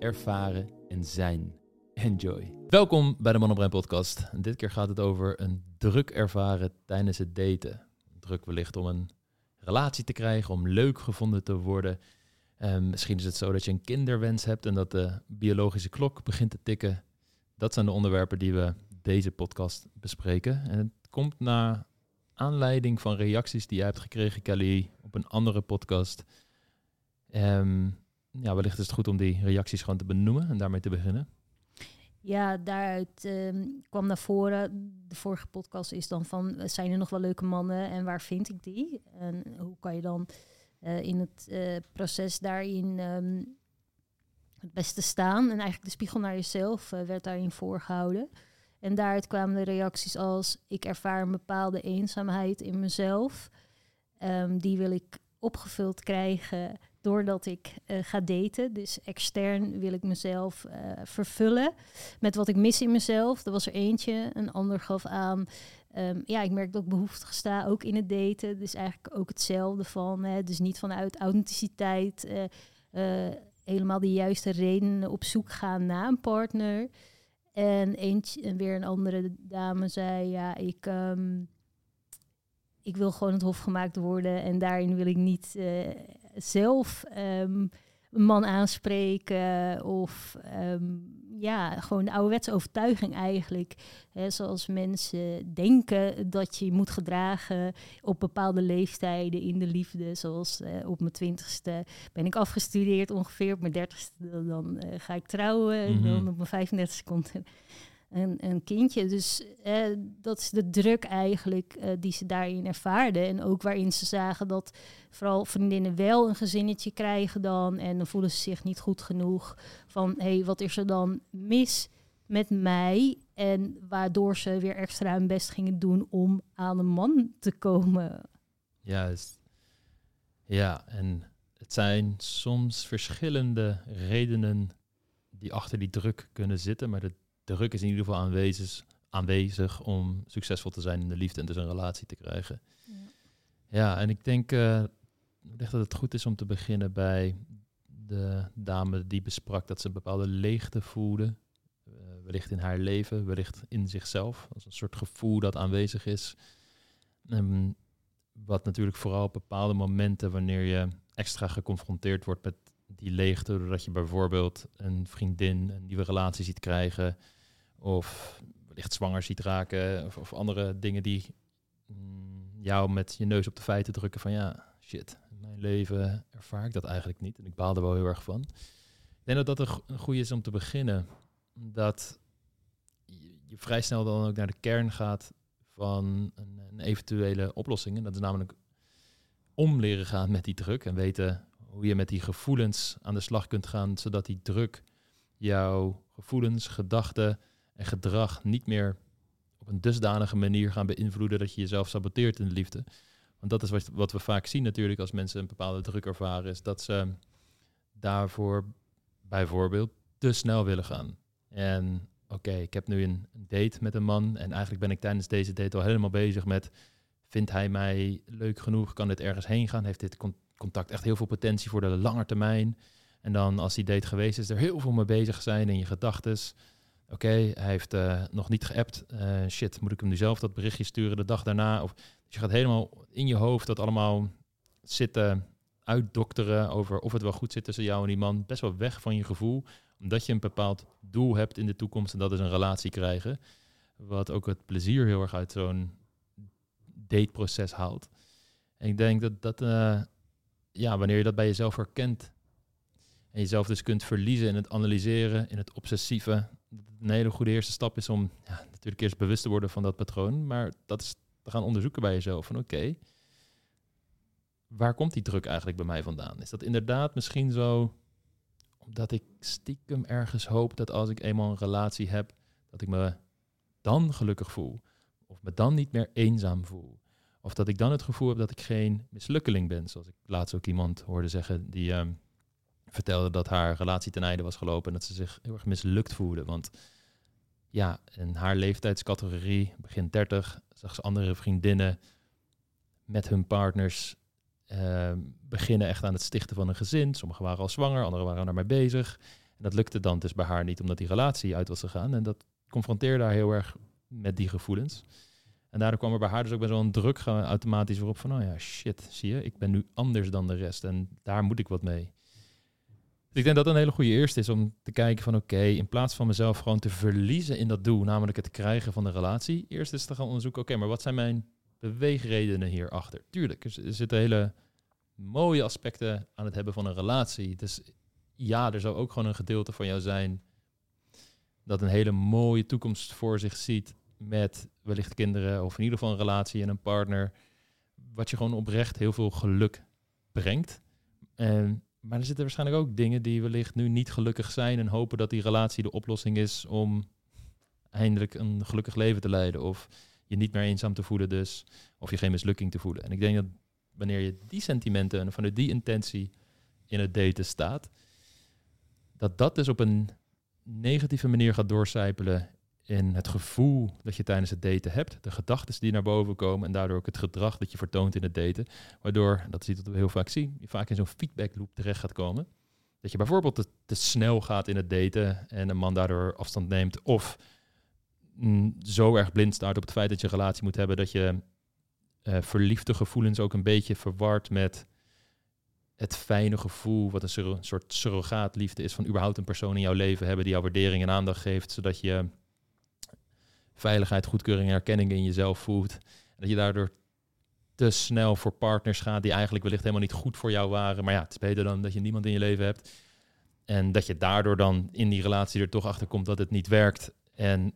ervaren en zijn. Enjoy. Welkom bij de Man op Brein podcast. En dit keer gaat het over een druk ervaren tijdens het daten. Druk wellicht om een relatie te krijgen, om leuk gevonden te worden. Um, misschien is het zo dat je een kinderwens hebt en dat de biologische klok begint te tikken. Dat zijn de onderwerpen die we deze podcast bespreken. En het komt na aanleiding van reacties die jij hebt gekregen, Kelly, op een andere podcast. Um, ja, wellicht is het goed om die reacties gewoon te benoemen en daarmee te beginnen. Ja, daaruit ehm, kwam naar voren. De vorige podcast is dan van, zijn er nog wel leuke mannen en waar vind ik die? En hoe kan je dan uh, in het uh, proces daarin um, het beste staan? En eigenlijk de spiegel naar jezelf werd daarin voorgehouden. En daaruit kwamen de reacties als, ik ervaar een bepaalde eenzaamheid in mezelf. Um, die wil ik opgevuld krijgen doordat ik uh, ga daten. Dus extern wil ik mezelf uh, vervullen met wat ik mis in mezelf. Er was er eentje, een ander gaf aan. Um, ja, ik merk dat ik behoeftig sta, ook in het daten. Dus eigenlijk ook hetzelfde van, hè, dus niet vanuit authenticiteit, uh, helemaal de juiste redenen op zoek gaan naar een partner. En eentje, en weer een andere dame zei, ja, ik... Um, ik wil gewoon het hof gemaakt worden en daarin wil ik niet zelf um, een man aanspreken of um, ja, gewoon de ouderwetse overtuiging eigenlijk. Hè, zoals mensen denken dat je moet gedragen op bepaalde leeftijden in de liefde. Zoals uh, op mijn twintigste ben ik afgestudeerd ongeveer. Op mijn dertigste dan uh, ga ik trouwen. Mm -hmm. En dan op mijn 35 komt een, een kindje. Dus eh, dat is de druk eigenlijk eh, die ze daarin ervaarden. En ook waarin ze zagen dat vooral vriendinnen wel een gezinnetje krijgen dan. En dan voelen ze zich niet goed genoeg van hé, hey, wat is er dan mis met mij? En waardoor ze weer extra hun best gingen doen om aan een man te komen. Juist. Ja, en het zijn soms verschillende redenen die achter die druk kunnen zitten, maar de de druk is in ieder geval aanwezig, aanwezig om succesvol te zijn in de liefde en dus een relatie te krijgen. Ja, ja en ik denk uh, dat het goed is om te beginnen bij de dame die besprak dat ze een bepaalde leegte voelde. Uh, wellicht in haar leven, wellicht in zichzelf. Als een soort gevoel dat aanwezig is. Um, wat natuurlijk vooral op bepaalde momenten, wanneer je extra geconfronteerd wordt met die leegte, doordat je bijvoorbeeld een vriendin een nieuwe relatie ziet krijgen, of wellicht zwanger ziet raken, of, andere dingen die mm, jou met je neus op de feiten drukken van ja, shit, in mijn leven ervaar ik dat eigenlijk niet. En ik baal er wel heel erg van. Ik denk dat dat een goede is om te beginnen. Dat je vrij snel dan ook naar de kern gaat van een, een eventuele oplossing. En dat is namelijk om leren gaan met die druk en weten hoe je met die gevoelens aan de slag kunt gaan, zodat die druk jouw gevoelens, gedachten en gedrag niet meer op een dusdanige manier gaan beïnvloeden dat je jezelf saboteert in de liefde. Want dat is wat, wat we vaak zien natuurlijk als mensen een bepaalde druk ervaren, is dat ze daarvoor bijvoorbeeld te snel willen gaan. En oké, ik heb nu een date met een man en eigenlijk ben ik tijdens deze date al helemaal bezig met, vindt hij mij leuk genoeg? Kan dit ergens heen gaan? Heeft dit contact echt heel veel potentie voor de lange termijn? En dan als die date geweest is, er heel veel mee bezig zijn in je gedachten. Oké, hij heeft uh, nog niet geappt. Uh, shit, moet ik hem nu zelf dat berichtje sturen de dag daarna? Of, dus je gaat helemaal in je hoofd dat allemaal zitten uitdokteren over of het wel goed zit tussen jou en die man. Best wel weg van je gevoel, omdat je een bepaald doel hebt in de toekomst en dat is een relatie krijgen. Wat ook het plezier heel erg uit zo'n dateproces haalt. En ik denk dat dat, uh, ja, wanneer je dat bij jezelf herkent en jezelf dus kunt verliezen in het analyseren, in het obsessieve, een hele goede eerste stap is om ja, natuurlijk eerst bewust te worden van dat patroon, maar dat is te gaan onderzoeken bij jezelf van oké, waar komt die druk eigenlijk bij mij vandaan? Is dat inderdaad misschien zo Omdat ik stiekem ergens hoop dat als ik eenmaal een relatie heb, dat ik me dan gelukkig voel. Of me dan niet meer eenzaam voel. Of dat ik dan het gevoel heb dat ik geen mislukkeling ben. Zoals ik laatst ook iemand hoorde zeggen die ehm, vertelde dat haar relatie ten einde was gelopen en dat ze zich heel erg mislukt voelde. Want ja, in haar leeftijdscategorie, begin 30, zag ze andere vriendinnen met hun partners ehm, beginnen echt aan het stichten van een gezin. Sommigen waren al zwanger, anderen waren daarmee bezig. En dat lukte dan dus bij haar niet, omdat die relatie uit was gegaan. En dat confronteerde haar heel erg met die gevoelens. En daardoor kwam er bij haar dus ook best wel een druk automatisch weer op van, oh ja, shit, zie je, ik ben nu anders dan de rest en daar moet ik wat mee. Dus ik denk dat dat een hele goede eerste is om te kijken van, oké, in plaats van mezelf gewoon te verliezen in dat doel, namelijk het krijgen van de relatie, eerst eens te gaan onderzoeken, oké, maar wat zijn mijn beweegredenen hierachter? Tuurlijk, er zitten hele mooie aspecten aan het hebben van een relatie. Dus ja, er zou ook gewoon een gedeelte van jou zijn dat een hele mooie toekomst voor zich ziet met wellicht kinderen of in ieder geval een relatie en een partner, wat je gewoon oprecht heel veel geluk brengt. En, maar er zitten waarschijnlijk ook dingen die wellicht nu niet gelukkig zijn en hopen dat die relatie de oplossing is om eindelijk een gelukkig leven te leiden of je niet meer eenzaam te voelen dus, of je geen mislukking te voelen. En ik denk dat wanneer je die sentimenten en vanuit die intentie in het daten staat, dat dat dus op een negatieve manier gaat doorcijpelen in het gevoel dat je tijdens het daten hebt, de gedachten die naar boven komen en daardoor ook het gedrag dat je vertoont in het daten, waardoor, dat is iets we heel vaak zien, je vaak in zo'n feedback loop terecht gaat komen. Dat je bijvoorbeeld te, snel gaat in het daten en een man daardoor afstand neemt of mm, zo erg blind staat op het feit dat je een relatie moet hebben dat je uh, verliefde gevoelens ook een beetje verward met het fijne gevoel, wat een, soort surrogaatliefde is van überhaupt een persoon in jouw leven hebben die jouw waardering en aandacht geeft, zodat je veiligheid, goedkeuring en erkenning in jezelf voelt. Dat je daardoor te snel voor partners gaat die eigenlijk wellicht helemaal niet goed voor jou waren. Maar ja, het is beter dan dat je niemand in je leven hebt. En dat je daardoor dan in die relatie er toch achter komt dat het niet werkt. En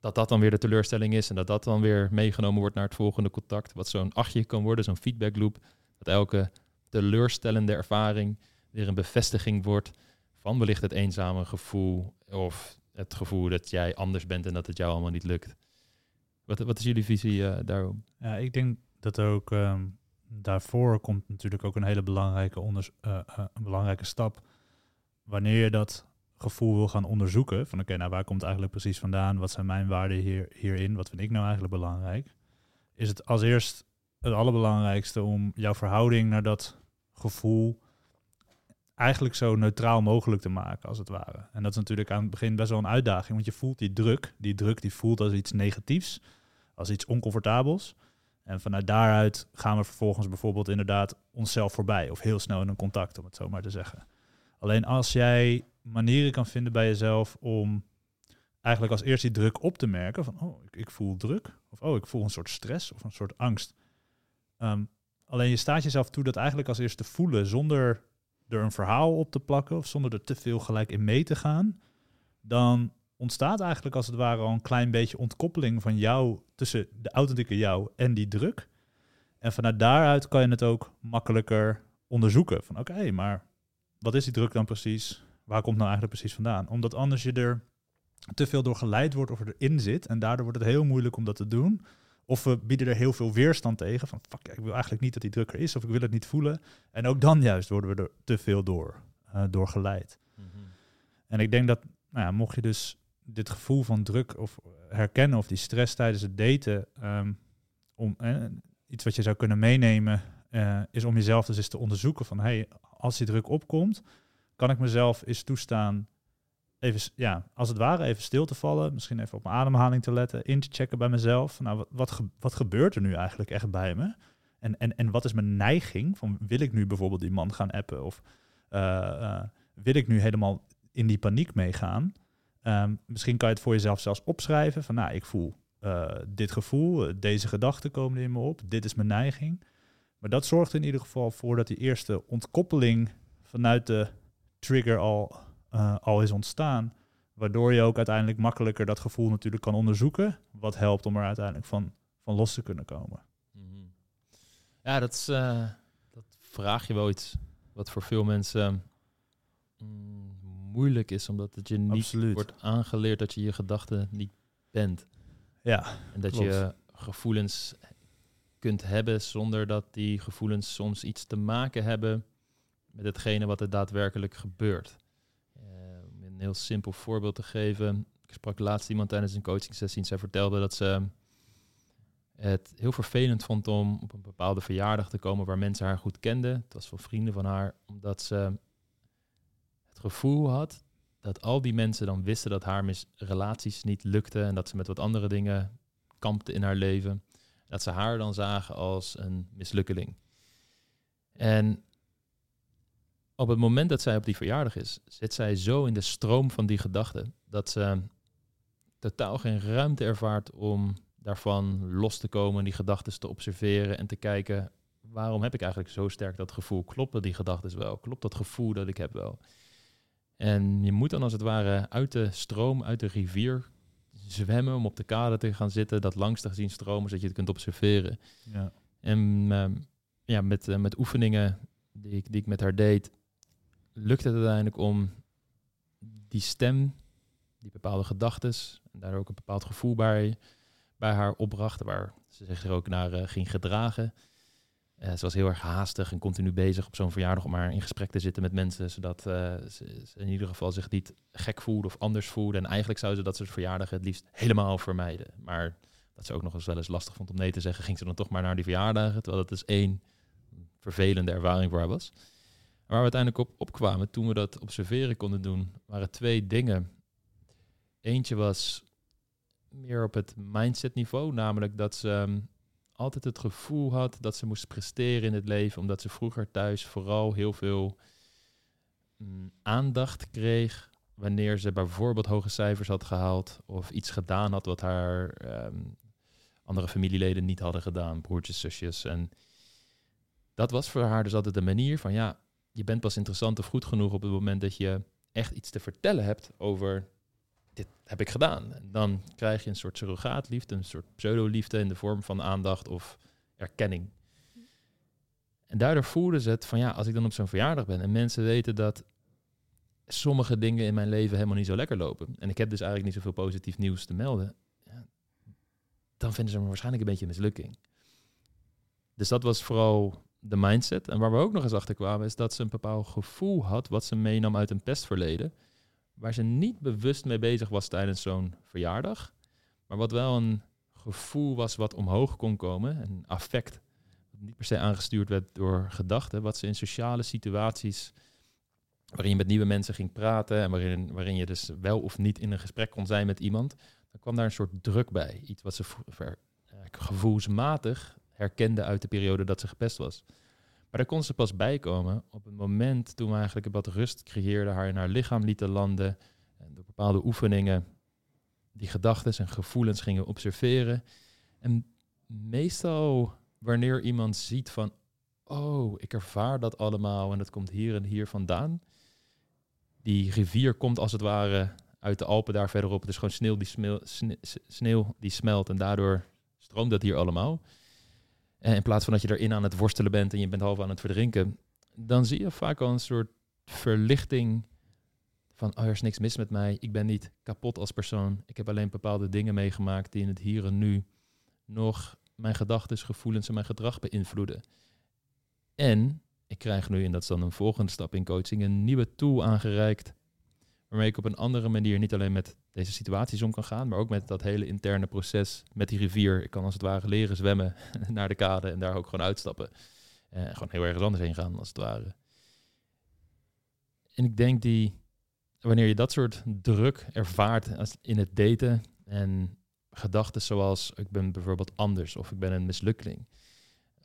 dat dat dan weer de teleurstelling is. En dat dat dan weer meegenomen wordt naar het volgende contact. Wat zo'n achtje kan worden, zo'n feedback loop. Dat elke teleurstellende ervaring weer een bevestiging wordt van wellicht het eenzame gevoel. Of het gevoel dat jij anders bent en dat het jou allemaal niet lukt. Wat, wat is jullie visie uh, daarop? Ja, ik denk dat ook ehm, daarvoor komt natuurlijk ook een hele belangrijke, onders uh, een belangrijke stap. Wanneer je dat gevoel wil gaan onderzoeken, van oké, nou waar komt het eigenlijk precies vandaan? Wat zijn mijn waarden hier, hierin? Wat vind ik nou eigenlijk belangrijk? Is het als eerst het allerbelangrijkste om jouw verhouding naar dat gevoel eigenlijk zo neutraal mogelijk te maken, als het ware. En dat is natuurlijk aan het begin best wel een uitdaging, want je voelt die druk. Die druk die voelt als iets negatiefs, als iets oncomfortabels. En vanuit daaruit gaan we vervolgens bijvoorbeeld inderdaad onszelf voorbij, of heel snel in een contact, om het zo maar te zeggen. Alleen als jij manieren kan vinden bij jezelf om eigenlijk als eerst die druk op te merken, van oh, ik, ik voel druk, of oh, ik voel een soort stress of een soort angst. Ehm, alleen je staat jezelf toe dat eigenlijk als eerst te voelen zonder er een verhaal op te plakken of zonder er te veel gelijk in mee te gaan, dan ontstaat eigenlijk als het ware al een klein beetje ontkoppeling van jou tussen de authentieke jou en die druk. En vanuit daaruit kan je het ook makkelijker onderzoeken. Van oké, maar wat is die druk dan precies? Waar komt nou eigenlijk precies vandaan? Omdat anders je er te veel door geleid wordt of er erin zit. En daardoor wordt het heel moeilijk om dat te doen. Of we bieden er heel veel weerstand tegen. Van fuck, ik wil eigenlijk niet dat die druk er is. Of ik wil het niet voelen. En ook dan juist worden we er te veel door, uh, door geleid. Mhm. En ik denk dat, nou ja, mocht je dus dit gevoel van druk of herkennen of die stress tijdens het daten, ehm, om, eh, iets wat je zou kunnen meenemen, uh, is om jezelf dus eens te onderzoeken van, hey, als die druk opkomt, kan ik mezelf eens toestaan even, ja, als het ware even stil te vallen, misschien even op mijn ademhaling te letten, in te checken bij mezelf. Nou, wat, wat, wat gebeurt er nu eigenlijk echt bij me? En, en, en wat is mijn neiging? Van, wil ik nu bijvoorbeeld die man gaan appen? Of eh, eh, wil ik nu helemaal in die paniek meegaan? Um, misschien kan je het voor jezelf zelfs opschrijven. Van, nou, ik voel uh, dit gevoel, deze gedachten komen in me op. Dit is mijn neiging. Maar dat zorgt in ieder geval voor dat die eerste ontkoppeling vanuit de trigger al uh, al is ontstaan. Waardoor je ook uiteindelijk makkelijker dat gevoel natuurlijk kan onderzoeken. Wat helpt om er uiteindelijk van, van los te kunnen komen. Mhm. Ja, dat, is, uh, dat vraag je wel iets wat voor veel mensen mm, moeilijk is, omdat het je niet Absoluut. wordt aangeleerd dat je je gedachten niet bent. Ja, En dat Klopt. je gevoelens kunt hebben zonder dat die gevoelens soms iets te maken hebben met hetgene wat er daadwerkelijk gebeurt. Een heel simpel voorbeeld te geven. Ik sprak laatst iemand tijdens een coaching sessie en zij vertelde dat ze het heel vervelend vond om op een bepaalde verjaardag te komen waar mensen haar goed kenden. Het was van vrienden van haar, omdat ze het gevoel had dat al die mensen dan wisten dat haar relaties niet lukten en dat ze met wat andere dingen kampte in haar leven. Dat ze haar dan zagen als een mislukkeling. En op het moment dat zij op die verjaardag is, zit zij zo in de stroom van die gedachten dat ze totaal geen ruimte ervaart om daarvan los te komen, die gedachten te observeren en te kijken waarom heb ik eigenlijk zo sterk dat gevoel? Kloppen die gedachten wel? Klopt dat gevoel dat ik heb wel? En je moet dan als het ware uit de stroom, uit de rivier zwemmen om op de kade te gaan zitten, dat langs te zien stromen, zodat je het kunt observeren. ja. En ehm, ja, met, eh, met oefeningen die ik, die ik met haar deed, lukte het uiteindelijk om die stem, die bepaalde gedachten, en daar ook een bepaald gevoel bij, bij haar opbracht, waar ze zich er ook naar eh, ging gedragen. Eh, ze was heel erg haastig en continu bezig op zo'n verjaardag om maar in gesprek te zitten met mensen, zodat eh, ze, ze in ieder geval zich niet gek voelde of anders voelde. En eigenlijk zou ze dat soort verjaardagen het liefst helemaal vermijden. Maar dat ze ook nog eens wel eens lastig vond om nee te zeggen, ging ze dan toch maar naar die verjaardagen. Terwijl dat dus één vervelende ervaring voor haar was. Waar we uiteindelijk op opkwamen toen we dat observeren konden doen, waren twee dingen. Eentje was meer op het mindset niveau, namelijk dat ze ehm, altijd het gevoel had dat ze moest presteren in het leven, omdat ze vroeger thuis vooral heel veel mm, aandacht kreeg wanneer ze bijvoorbeeld hoge cijfers had gehaald of iets gedaan had wat haar ehm, andere familieleden niet hadden gedaan, broertjes, zusjes. En dat was voor haar dus altijd de manier van ja, je bent pas interessant of goed genoeg op het moment dat je echt iets te vertellen hebt over dit heb ik gedaan. Dan krijg je een soort surrogaatliefde, een soort pseudoliefde in de vorm van aandacht of erkenning. En daardoor voelde ze het van ja, als ik dan op zo'n verjaardag ben en mensen weten dat sommige dingen in mijn leven helemaal niet zo lekker lopen. En ik heb dus eigenlijk niet zoveel positief nieuws te melden. Ja, dan vinden ze me waarschijnlijk een beetje een mislukking. Dus dat was vooral de mindset. En waar we ook nog eens achter kwamen, is dat ze een bepaald gevoel had wat ze meenam uit een pestverleden. Waar ze niet bewust mee bezig was tijdens zo'n verjaardag. Maar wat wel een gevoel was wat omhoog kon komen. Een affect. Wat niet per se aangestuurd werd door gedachten. Wat ze in sociale situaties waarin je met nieuwe mensen ging praten en waarin, waarin je dus wel of niet in een gesprek kon zijn met iemand, dan kwam daar een soort druk bij. Iets wat ze ver- eh, gevoelsmatig herkende uit de periode dat ze gepest was. Maar daar kon ze pas bij komen op het moment toen we eigenlijk wat rust creëerden, haar in haar lichaam lieten landen en door bepaalde oefeningen die gedachten en gevoelens gingen observeren. En meestal wanneer iemand ziet van, oh, ik ervaar dat allemaal en dat komt hier en hier vandaan. Die rivier komt als het ware uit de Alpen daar verderop. Het is gewoon sneeuw die, sneeuw die smelt en daardoor stroomt dat hier allemaal. En in plaats van dat je erin aan het worstelen bent en je bent half aan het verdrinken, dan zie je vaak al een soort verlichting van, oh, er is niks mis met mij. Ik ben niet kapot als persoon. Ik heb alleen bepaalde dingen meegemaakt die in het hier en nu nog mijn gedachten, gevoelens en mijn gedrag beïnvloeden. En ik krijg nu, en dat is dan een volgende stap in coaching, een nieuwe tool aangereikt. Waarmee ik op een andere manier niet alleen met deze situaties om kan gaan, maar ook met dat hele interne proces met die rivier. Ik kan als het ware leren zwemmen naar de kade en daar ook gewoon uitstappen. En gewoon heel ergens anders heen gaan, als het ware. En ik denk die, wanneer je dat soort druk ervaart als in het daten en gedachten zoals ik ben bijvoorbeeld anders of ik ben een mislukking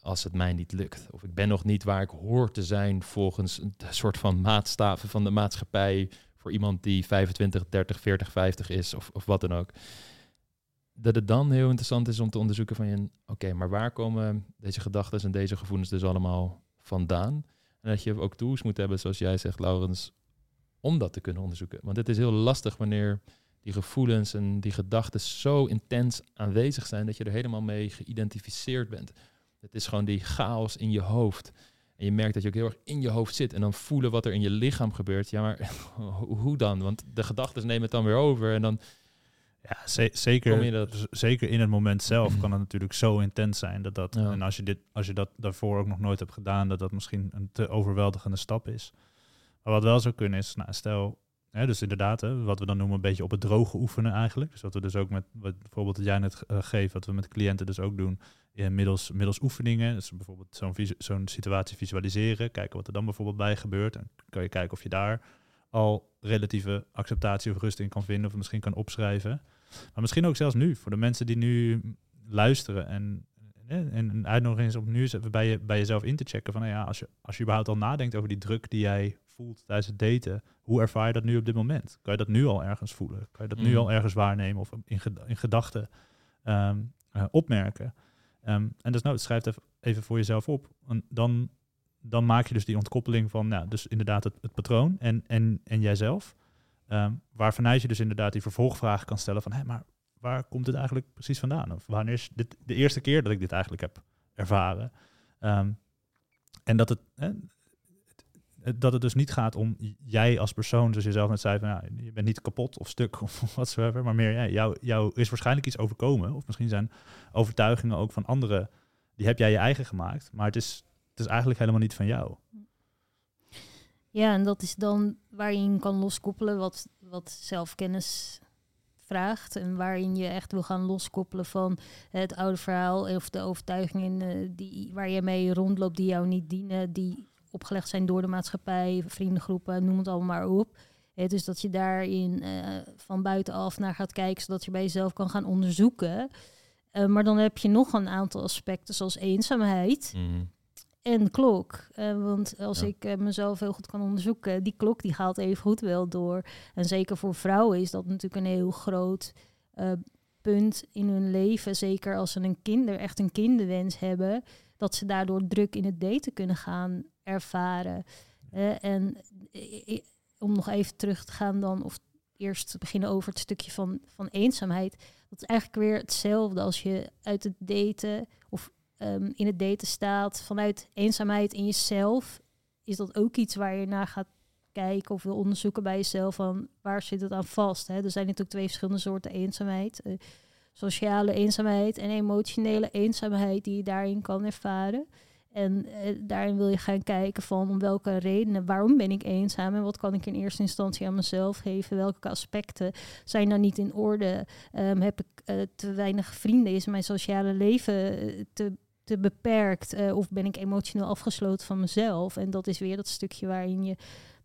als het mij niet lukt. Of ik ben nog niet waar ik hoor te zijn volgens een soort van maatstaven van de maatschappij iemand die 25, 30, 40, 50 is of, of wat dan ook. Dat het dan heel interessant is om te onderzoeken van oké, maar waar komen deze gedachten en deze gevoelens dus allemaal vandaan? En dat je ook tools moet hebben, zoals jij zegt, Laurens, om dat te kunnen onderzoeken. Want het is heel lastig wanneer die gevoelens en die gedachten zo intens aanwezig zijn dat je er helemaal mee geïdentificeerd bent. Het is gewoon die chaos in je hoofd. En je merkt dat je ook heel erg in je hoofd zit. En dan voelen wat er in je lichaam gebeurt. Ja, maar hoe dan? Want de gedachten nemen het dan weer over. En dan ja, zeker, dat... zeker in het moment zelf kan het natuurlijk zo intens zijn dat dat. En als je, dit, als je dat daarvoor ook nog nooit hebt gedaan, dat dat misschien een te overweldigende stap is. Maar wat wel zou kunnen is, nou, stel, hè, dus inderdaad, hè, wat we dan noemen een beetje op het droge oefenen eigenlijk. Dus wat we dus ook met, wat, bijvoorbeeld dat jij net uh, geeft, wat we met cliënten dus ook doen, middels, middels oefeningen. Dus bijvoorbeeld zo'n zo'n situatie visualiseren, kijken wat er dan bijvoorbeeld bij gebeurt. En kan je kijken of je daar al relatieve acceptatie of rust in kan vinden, of misschien kan opschrijven. Maar misschien ook zelfs nu, voor de mensen die nu luisteren en, en een uitnodiging is om nu eens even bij, je, bij jezelf in te checken van nou ja, als je, als je überhaupt al nadenkt over die druk die jij voelt tijdens het daten, hoe ervaar je dat nu op dit moment? Kan je dat nu al ergens voelen? Kan je dat nu mm. al ergens waarnemen of in, in gedachten ehm, eh, opmerken? Ehm, en dus nou, schrijf even, even voor jezelf op. En dan, dan maak je dus die ontkoppeling van, nou, dus inderdaad het, het patroon en, en, en jijzelf. Um, waar vanuit je dus inderdaad die vervolgvraag kan stellen van, hé, maar waar komt dit eigenlijk precies vandaan? Of wanneer is dit de eerste keer dat ik dit eigenlijk heb ervaren? Um, en dat het, dat het dus niet gaat om jij als persoon, zoals je zelf net zei, van, je bent niet kapot of stuk of watsoever, maar meer, jou, jou is waarschijnlijk iets overkomen. Of misschien zijn overtuigingen ook van anderen, die heb jij je eigen gemaakt, maar het is, het is eigenlijk helemaal niet van jou. Ja, en dat is dan waarin kan loskoppelen wat, wat zelfkennis vraagt. En waarin je echt wil gaan loskoppelen van het oude verhaal of de overtuigingen uh, die, waar je mee rondloopt die jou niet dienen, die opgelegd zijn door de maatschappij, vriendengroepen, noem het allemaal maar op. dus dat je daarin uh, van buitenaf naar gaat kijken, zodat je bij jezelf kan gaan onderzoeken. Uh, maar dan heb je nog een aantal aspecten, zoals eenzaamheid. Mhm en klok. Uh, want als ik mezelf heel goed kan onderzoeken, die klok die gaat even goed wel door. En zeker voor vrouwen is dat natuurlijk een heel groot punt in hun leven. Zeker als ze een kinder, echt een kinderwens hebben, dat ze daardoor druk in het daten kunnen gaan ervaren. en om nog even terug te gaan dan, of eerst te beginnen over het stukje van, van eenzaamheid. Dat is eigenlijk weer hetzelfde als je uit het daten of Ehm, in het daten staat vanuit eenzaamheid in jezelf, is dat ook iets waar je naar gaat kijken of wil onderzoeken bij jezelf van waar zit het aan vast. Hè? Er zijn natuurlijk twee verschillende soorten eenzaamheid. Uh, sociale eenzaamheid en emotionele eenzaamheid die je daarin kan ervaren. En uh, daarin wil je gaan kijken van om welke redenen, waarom ben ik eenzaam en wat kan ik in eerste instantie aan mezelf geven? Welke aspecten zijn daar niet in orde? Um, heb ik uh, te weinig vrienden? Is mijn sociale leven te te beperkt of ben ik emotioneel afgesloten van mezelf? En dat is weer dat stukje waarin je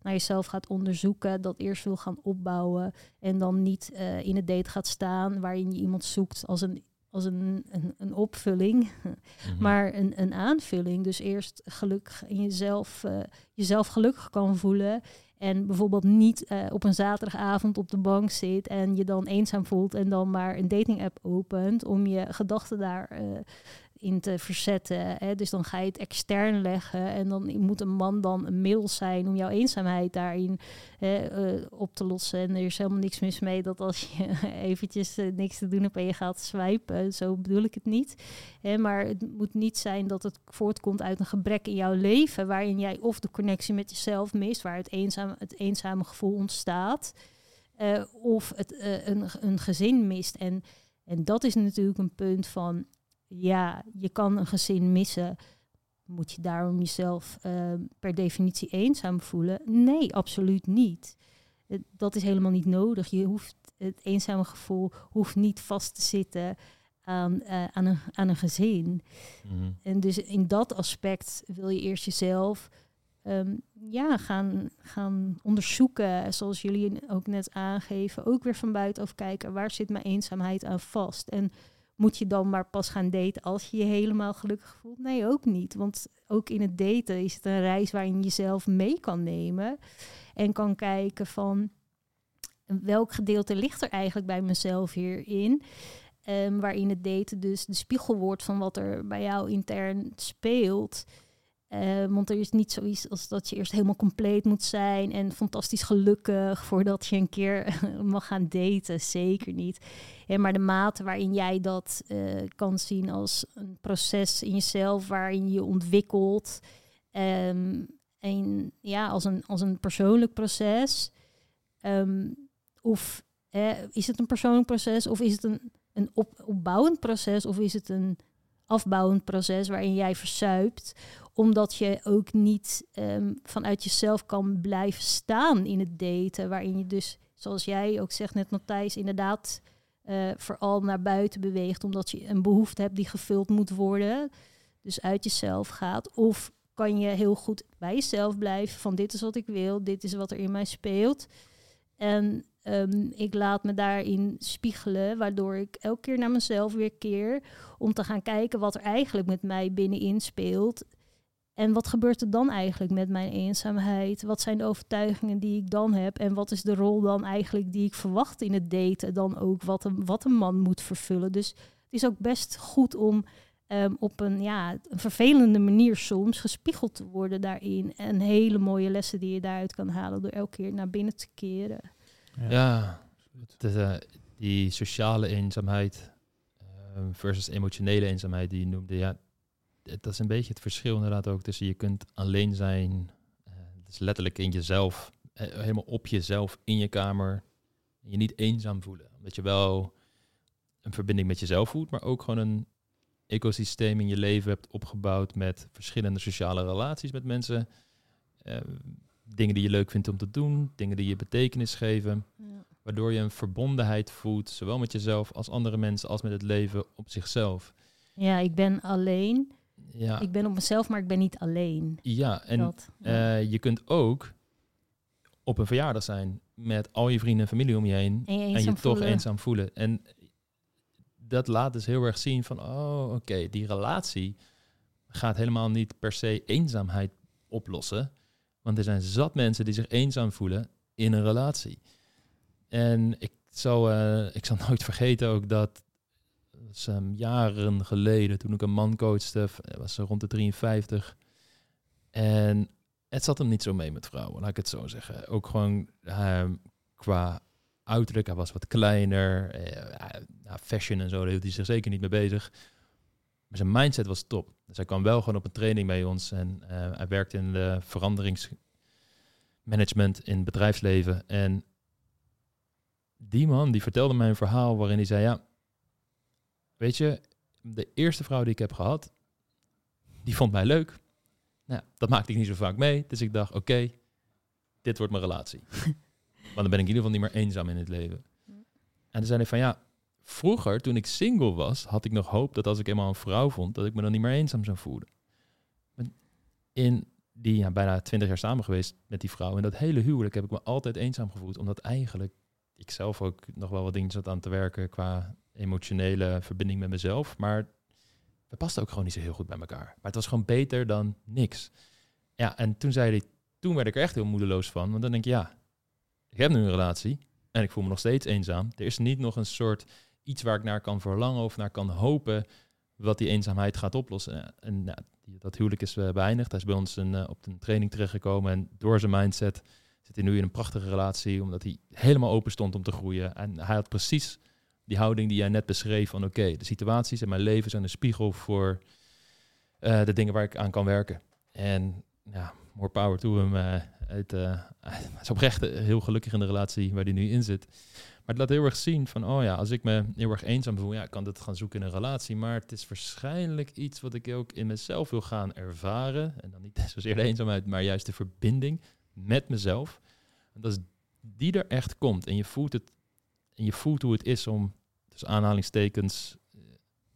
naar jezelf gaat onderzoeken, dat eerst wil gaan opbouwen en dan niet in het date gaat staan waarin je iemand zoekt als een als een, een, een opvulling, mhm. maar een, een aanvulling. Dus eerst gelukkig in jezelf, uh, jezelf gelukkig kan voelen. En bijvoorbeeld niet uh, op een zaterdagavond op de bank zit en je dan eenzaam voelt en dan maar een dating app opent om je gedachten daar uh, in te verzetten. Hè? Dus dan ga je het extern leggen en dan moet een man dan een middel zijn om jouw eenzaamheid daarin hè, uh, op te lossen. En er is helemaal niks mis mee dat als je eventjes uh, niks te doen hebt en je gaat swipen, zo bedoel ik het niet. Hè? Maar het moet niet zijn dat het voortkomt uit een gebrek in jouw leven, waarin jij of de connectie met jezelf mist, waar het, eenzaam, het eenzame gevoel ontstaat, uh, of het, een, een gezin mist. En en dat is natuurlijk een punt van ja, je kan een gezin missen. Moet je daarom jezelf uh, per definitie eenzaam voelen? Nee, absoluut niet. dat is helemaal niet nodig. Je hoeft het eenzame gevoel hoeft niet vast te zitten aan, uh, aan, een, aan een gezin. Mhm. En dus in dat aspect wil je eerst jezelf um, ja, gaan, gaan onderzoeken, zoals jullie ook net aangeven, ook weer van buitenaf kijken, waar zit mijn eenzaamheid aan vast? En moet je dan maar pas gaan daten als je je helemaal gelukkig voelt? Nee, ook niet. Want ook in het daten is het een reis waarin je jezelf mee kan nemen. En kan kijken van welk gedeelte ligt er eigenlijk bij mezelf hierin. Um, waarin het daten dus de spiegel wordt van wat er bij jou intern speelt. Uh, want er is niet zoiets als dat je eerst helemaal compleet moet zijn en fantastisch gelukkig voordat je een keer mag gaan daten. Zeker niet. Maar de mate waarin jij dat uh, kan zien als een proces in jezelf waarin je ontwikkelt. Ehm, en ja, als een, als een persoonlijk proces. Ehm, of is het een persoonlijk proces of is het een, een op, opbouwend proces of is het een afbouwend proces waarin jij verzuipt, omdat je ook niet ehm, vanuit jezelf kan blijven staan in het daten, waarin je dus, zoals jij ook zegt net Matthijs, inderdaad uh, vooral naar buiten beweegt, omdat je een behoefte hebt die gevuld moet worden, dus uit jezelf gaat, of kan je heel goed bij jezelf blijven van dit is wat ik wil, dit is wat er in mij speelt. En um, ik laat me daarin spiegelen, waardoor ik elke keer naar mezelf weer keer om te gaan kijken wat er eigenlijk met mij binnenin speelt. En wat gebeurt er dan eigenlijk met mijn eenzaamheid? Wat zijn de overtuigingen die ik dan heb? En wat is de rol dan eigenlijk die ik verwacht in het daten? Dan ook wat een, wat een man moet vervullen. Dus het is ook best goed om um, op een, ja, een vervelende manier soms gespiegeld te worden daarin. En hele mooie lessen die je daaruit kan halen door elke keer naar binnen te keren. Ja, ja die sociale eenzaamheid ehm, versus emotionele eenzaamheid die je noemde, ja, dat is een beetje het verschil inderdaad ook tussen je kunt alleen zijn, uh, dus letterlijk in jezelf, eh, helemaal op jezelf in je kamer, en je niet eenzaam voelen. Omdat je wel een verbinding met jezelf voelt, maar ook gewoon een ecosysteem in je leven hebt opgebouwd met verschillende sociale relaties met mensen. Uh, dingen die je leuk vindt om te doen, dingen die je betekenis geven. Ja. Waardoor je een verbondenheid voelt, zowel met jezelf als andere mensen, als met het leven op zichzelf. Ja, ik ben alleen. Ja. Ik ben op mezelf, maar ik ben niet alleen. Ja, en eh, je kunt ook op een verjaardag zijn met al je vrienden en familie om je heen. En je, en je toch eenzaam voelen. En dat laat dus heel erg zien van, oh oké, die relatie gaat helemaal niet per se eenzaamheid oplossen. Want er zijn zat mensen die zich eenzaam voelen in een relatie. En ik zal, uh, ik zal nooit vergeten ook dat, dat um, jaren geleden, toen ik een man coachte, was ze rond de 53. En het zat hem niet zo mee met vrouwen, laat ik het zo zeggen. Ook gewoon uh, qua uiterlijk, hij was wat kleiner. Uh, fashion en zo, daar hield hij zich zeker niet mee bezig. Maar zijn mindset was top. Dus hij kwam wel gewoon op een training bij ons en uh, hij werkte in de veranderingsmanagement in het bedrijfsleven. En die man die vertelde mij een verhaal waarin hij zei: Ja, weet je, de eerste vrouw die ik heb gehad, die vond mij leuk. Nou, dat maakte ik niet zo vaak mee. Dus ik dacht: Oké, dit wordt mijn relatie. Want dan ben ik in ieder geval niet meer eenzaam in het leven. En toen zei hij van ja, Vroeger, toen ik single was, had ik nog hoop dat als ik eenmaal een vrouw vond, dat ik me dan niet meer eenzaam zou voelen. In die ja, bijna twintig jaar samen geweest met die vrouw. En dat hele huwelijk heb ik me altijd eenzaam gevoeld. Omdat eigenlijk ik zelf ook nog wel wat dingen zat aan te werken qua emotionele verbinding met mezelf. Maar we pasten ook gewoon niet zo heel goed bij elkaar. Maar het was gewoon beter dan niks. Ja, en toen zei hij, toen werd ik er echt heel moedeloos van. Want dan denk je, ja, ik heb nu een relatie en ik voel me nog steeds eenzaam. Er is niet nog een soort iets waar ik naar kan verlangen of naar kan hopen wat die eenzaamheid gaat oplossen. En nou, dat huwelijk is uh, beëindigd. Hij is bij ons een, eh, op een training terechtgekomen en door zijn mindset zit hij nu in een prachtige relatie, omdat hij helemaal open stond om te groeien. En hij had precies die houding die jij net beschreef van oké, de situaties in mijn leven zijn een spiegel voor uh, de dingen waar ik aan kan werken. En ja, more power to hem. het, hij is oprecht heel gelukkig in de relatie waar hij nu in zit. Maar het laat heel erg zien van, oh ja, als ik me heel erg eenzaam voel, ja, kan dat gaan zoeken in een relatie. Maar het is waarschijnlijk iets wat ik ook in mezelf wil gaan ervaren. En dan niet zozeer de eenzaamheid, maar juist de verbinding met mezelf. En dat is die er echt komt. En je voelt het, en je voelt hoe het is om, dus aanhalingstekens, eh,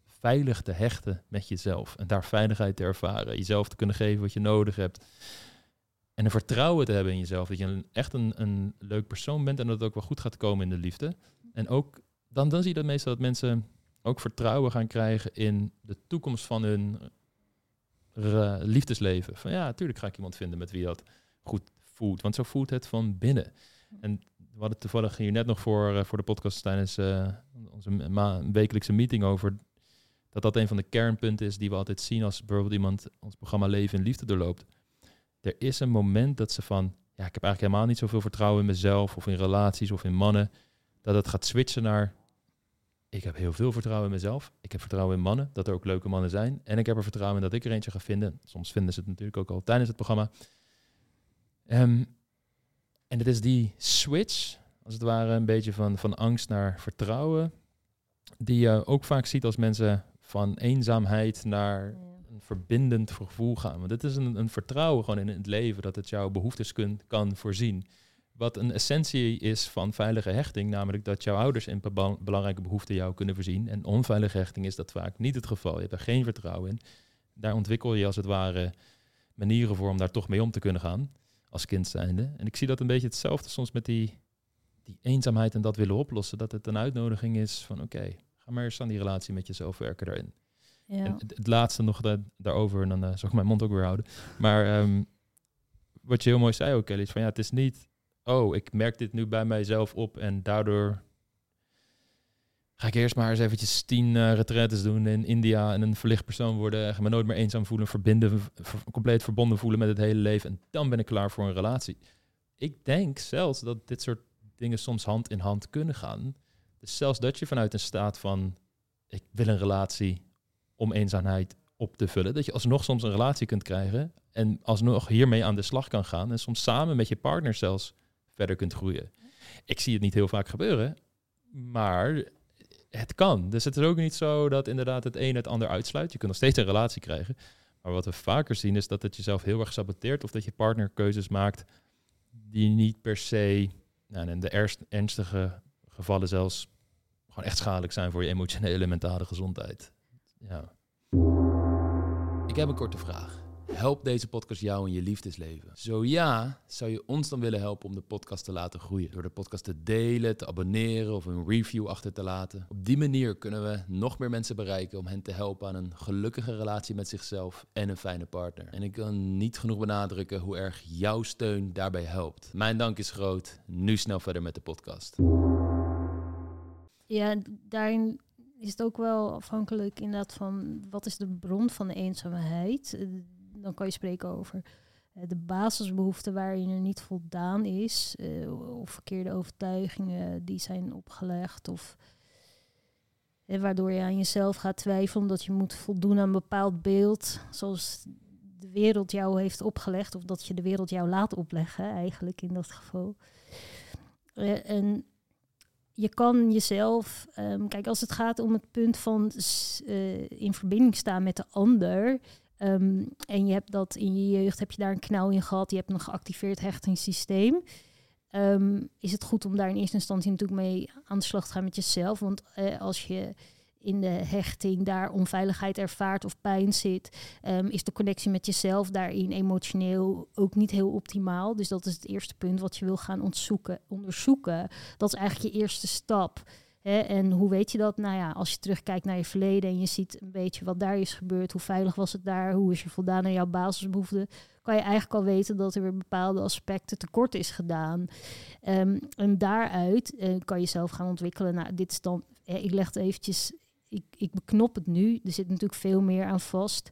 veilig te hechten met jezelf. En daar veiligheid te ervaren. Jezelf te kunnen geven wat je nodig hebt. En een vertrouwen te hebben in jezelf. Dat je een, echt een, een leuk persoon bent en dat het ook wel goed gaat komen in de liefde. En ook dan, dan zie je dat meestal dat mensen ook vertrouwen gaan krijgen in de toekomst van hun liefdesleven. Van ja, natuurlijk ga ik iemand vinden met wie dat goed voelt. Want zo voelt het van binnen. En we hadden toevallig hier net nog voor, uh, voor de podcast tijdens uh, onze ma wekelijkse meeting over dat dat een van de kernpunten is die we altijd zien als bijvoorbeeld iemand ons programma Leven in Liefde doorloopt er is een moment dat ze van, ja, ik heb eigenlijk helemaal niet zoveel vertrouwen in mezelf of in relaties of in mannen, dat het gaat switchen naar, ik heb heel veel vertrouwen in mezelf. Ik heb vertrouwen in mannen, dat er ook leuke mannen zijn. En ik heb er vertrouwen in dat ik er eentje ga vinden. Soms vinden ze het natuurlijk ook al tijdens het programma. Ehm, en het is die switch, als het ware, een beetje van, van angst naar vertrouwen. Die je ook vaak ziet als mensen van eenzaamheid naar een verbindend gevoel gaan. Want dit is een, een vertrouwen gewoon in het leven, dat het jouw behoeftes kun, kan voorzien. Wat een essentie is van veilige hechting, namelijk dat jouw ouders in belangrijke behoeften jou kunnen voorzien. En onveilige hechting is dat vaak niet het geval. Je hebt er geen vertrouwen in. Daar ontwikkel je als het ware manieren voor om daar toch mee om te kunnen gaan, als kind zijnde. En ik zie dat een beetje hetzelfde soms met die, die eenzaamheid en dat willen oplossen. Dat het een uitnodiging is van oké, ga maar eens aan die relatie met jezelf werken daarin. Ja. En het, het laatste nog da- daarover, en dan eh, zal ik mijn mond ook weer houden. Maar ehm, wat je heel mooi zei ook, Kelly, is van ja, het is niet, oh, ik merk dit nu bij mijzelf op en daardoor ga ik eerst maar eens eventjes tien uh, doen in India en een verlicht persoon worden, ga me nooit meer eenzaam voelen, verbinden, ver- compleet verbonden voelen met het hele leven en dan ben ik klaar voor een relatie. Ik denk zelfs dat dit soort dingen soms hand in hand kunnen gaan. Dus zelfs dat je vanuit een staat van ik wil een relatie om eenzaamheid op te vullen. Dat je alsnog soms een relatie kunt krijgen en alsnog hiermee aan de slag kan gaan. En soms samen met je partner zelfs verder kunt groeien. Ik zie het niet heel vaak gebeuren, maar het kan. Dus het is ook niet zo dat inderdaad het een het ander uitsluit. Je kunt nog steeds een relatie krijgen. Maar wat we vaker zien is dat het jezelf heel erg saboteert of dat je partner keuzes maakt die niet per se, nou, in de ernstige gevallen zelfs, gewoon echt schadelijk zijn voor je emotionele en mentale gezondheid. Ja. Ik heb een korte vraag. Helpt deze podcast jou in je liefdesleven? Zo ja, zou je ons dan willen helpen om de podcast te laten groeien? Door de podcast te delen, te abonneren of een review achter te laten. Op die manier kunnen we nog meer mensen bereiken om hen te helpen aan een gelukkige relatie met zichzelf en een fijne partner. En ik kan niet genoeg benadrukken hoe erg jouw steun daarbij helpt. Mijn dank is groot. Nu snel verder met de podcast. Ja, daarin is het ook wel afhankelijk inderdaad van wat is de bron van de eenzaamheid. Dan kan je spreken over eh, de basisbehoeften waarin er niet voldaan is, eh, of verkeerde overtuigingen die zijn opgelegd, of eh, waardoor je aan jezelf gaat twijfelen omdat je moet voldoen aan een bepaald beeld, zoals de wereld jou heeft opgelegd, of dat je de wereld jou laat opleggen, eigenlijk in dat geval. En je kan jezelf, ehm, kijk, als het gaat om het punt van in verbinding staan met de ander. Ehm, en je hebt dat in je jeugd, heb je daar een knauw in gehad, je hebt een geactiveerd hechtingssysteem. ehm, is het goed om daar in eerste instantie natuurlijk mee aan de slag te gaan met jezelf. Want eh, als je in de hechting daar onveiligheid ervaart of pijn zit, ehm, is de connectie met jezelf daarin emotioneel ook niet heel optimaal. Dus dat is het eerste punt wat je wil gaan onderzoeken. Dat is eigenlijk je eerste stap. En hoe weet je dat? Nou ja, als je terugkijkt naar je verleden en je ziet een beetje wat daar is gebeurd, hoe veilig was het daar, hoe is je voldaan aan jouw basisbehoeften, kan je eigenlijk al weten dat er weer bepaalde aspecten tekort is gedaan. Ehm, en daaruit eh, kan je zelf gaan ontwikkelen. Nou, dit is dan, ik leg het eventjes, ik, ik beknop het nu. Er zit natuurlijk veel meer aan vast.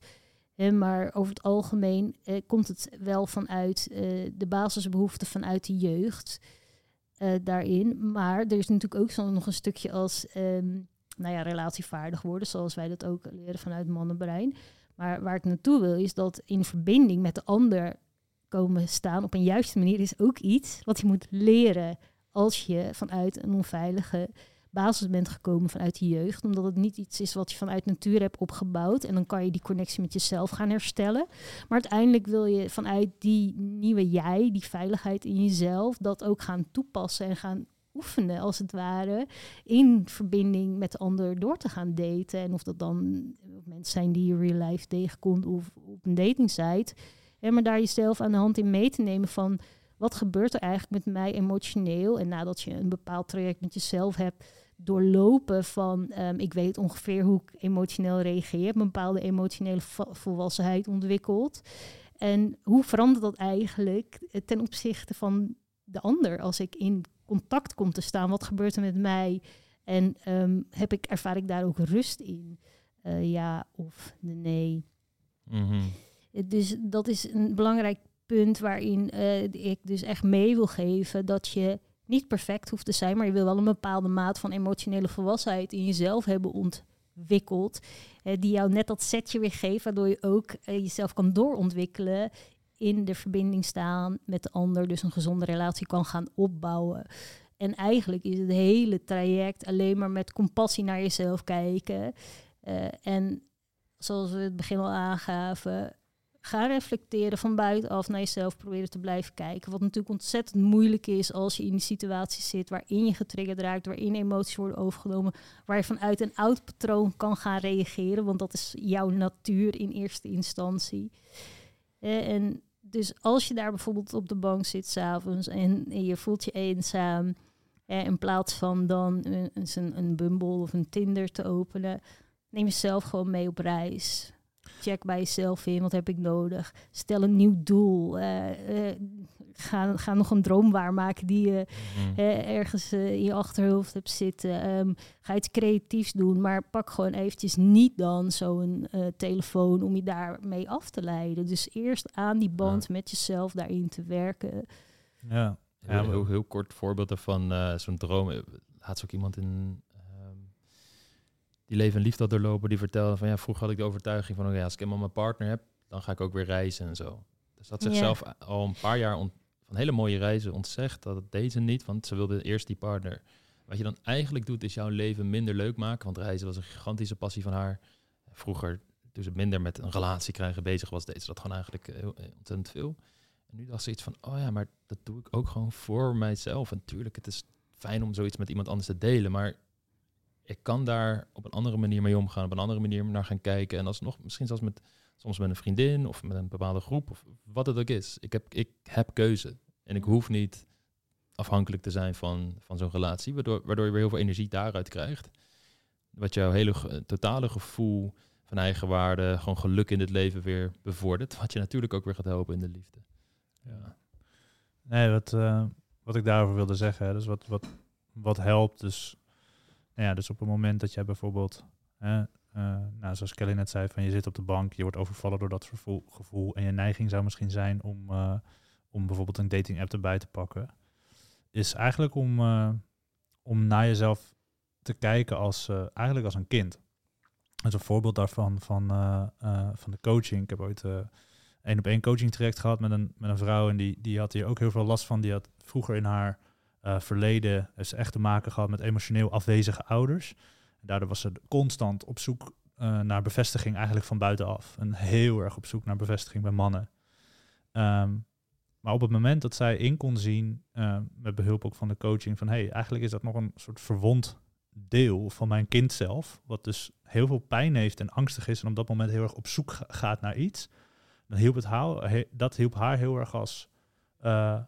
Maar over het algemeen eh, komt het wel vanuit eh, de basisbehoeften vanuit de jeugd eh, daarin. Maar er is natuurlijk ook zo nog een stukje als ehm, nou ja, relatievaardig worden, zoals wij dat ook leren vanuit mannenbrein. Maar waar ik naartoe wil, is dat in verbinding met de ander komen staan op een juiste manier is ook iets wat je moet leren als je vanuit een onveilige basis bent gekomen vanuit de jeugd. Omdat het niet iets is wat je vanuit natuur hebt opgebouwd. En dan kan je die connectie met jezelf gaan herstellen. Maar uiteindelijk wil je vanuit die nieuwe jij, die veiligheid in jezelf, dat ook gaan toepassen en gaan oefenen, als het ware, in verbinding met de ander door te gaan daten. En of dat dan mensen zijn die je real life tegenkomt of op een datingsite. Ja, maar daar jezelf aan de hand in mee te nemen van wat gebeurt er eigenlijk met mij emotioneel? En nadat je een bepaald traject met jezelf hebt doorlopen van ehm, ik weet ongeveer hoe ik emotioneel reageer, een bepaalde emotionele vo- volwassenheid ontwikkeld. En hoe verandert dat eigenlijk eh, ten opzichte van de ander als ik in contact kom te staan? Wat gebeurt er met mij? En ehm, heb ik, ervaar ik daar ook rust in? Eh, ja of nee. Mhm. Dus dat is een belangrijk punt waarin ik dus echt mee wil geven dat je niet perfect hoeft te zijn, maar je wil wel een bepaalde maat van emotionele volwassenheid in jezelf hebben ontwikkeld. Die jou net dat setje weer geeft, waardoor je ook eh, jezelf kan doorontwikkelen. In de verbinding staan met de ander, dus een gezonde relatie kan gaan opbouwen. En eigenlijk is het hele traject alleen maar met compassie naar jezelf kijken. Eh, en zoals we het begin al aangaven, ga reflecteren van buitenaf naar jezelf, proberen te blijven kijken. Wat natuurlijk ontzettend moeilijk is als je in die situatie zit waarin je getriggerd raakt, waarin emoties worden overgenomen, waar je vanuit een oud patroon kan gaan reageren, want dat is jouw natuur in eerste instantie. Eh, en dus als je daar bijvoorbeeld op de bank zit s'avonds en, je voelt je eenzaam, eh, in plaats van dan een, een, een Bumble of een Tinder te openen, neem jezelf gewoon mee op reis. Check bij jezelf in, wat heb ik nodig? Stel een nieuw doel. Uh, ga, ga nog een droom waarmaken die je mhm. ergens in je achterhoofd hebt zitten. Um, ga iets creatiefs doen, maar pak gewoon eventjes niet dan zo'n telefoon om je daarmee af te leiden. Dus eerst aan die band met jezelf daarin te werken. Ja, ja heel, heel, kort voorbeeld ervan. zo'n droom. Laatst ook iemand in die leven en liefde had doorlopen, die vertelde van ja, vroeger had ik de overtuiging van oké, als ik eenmaal mijn partner heb, dan ga ik ook weer reizen en zo. Dus dat zichzelf al een paar jaar van hele mooie reizen ontzegd. Dat het deed ze niet, want ze wilde eerst die partner. Wat je dan eigenlijk doet, is jouw leven minder leuk maken. Want reizen was een gigantische passie van haar. Vroeger, toen ze minder met een relatie krijgen bezig was, deed ze dat gewoon eigenlijk heel, eh, ontzettend veel. En nu dacht ze iets van, oh ja, maar dat doe ik ook gewoon voor mijzelf. En natuurlijk, het is fijn om zoiets met iemand anders te delen, maar ik kan daar op een andere manier mee omgaan, op een andere manier naar gaan kijken. En alsnog, misschien zelfs met, soms met een vriendin of met een bepaalde groep of wat het ook is. Ik heb, ik heb keuze en ik hoef niet afhankelijk te zijn van, van zo'n relatie, waardoor, waardoor je weer heel veel energie daaruit krijgt. Wat jouw hele totale gevoel van eigenwaarde, gewoon geluk in het leven weer bevordert. Wat je natuurlijk ook weer gaat helpen in de liefde. Ja. Nee, wat, uh, wat ik daarover wilde zeggen, dus wat, wat, wat helpt, dus nou ja, dus op het moment dat jij bijvoorbeeld, uh, nou, zoals Kelly net zei, van je zit op de bank, je wordt overvallen door dat gevoel, gevoel en je neiging zou misschien zijn om, uh, om bijvoorbeeld een dating app erbij te pakken, is eigenlijk om, uh, om naar jezelf te kijken als, eigenlijk als een kind. Dat is een voorbeeld daarvan van, van de coaching. Ik heb ooit één op één coaching traject gehad met een, met een vrouw en die, die had hier ook heel veel last van. Die had vroeger in haar uh, verleden is echt te maken gehad met emotioneel afwezige ouders. Daardoor was ze constant op zoek uh, naar bevestiging eigenlijk van buitenaf. En heel erg op zoek naar bevestiging bij mannen. Um, maar op het moment dat zij in kon zien, uh, met behulp ook van de coaching, van hey, eigenlijk is dat nog een soort verwond deel van mijn kind zelf, wat dus heel veel pijn heeft en angstig is en op dat moment heel erg op zoek gaat naar iets, dan hielp het haar, dat hielp haar heel erg als uh,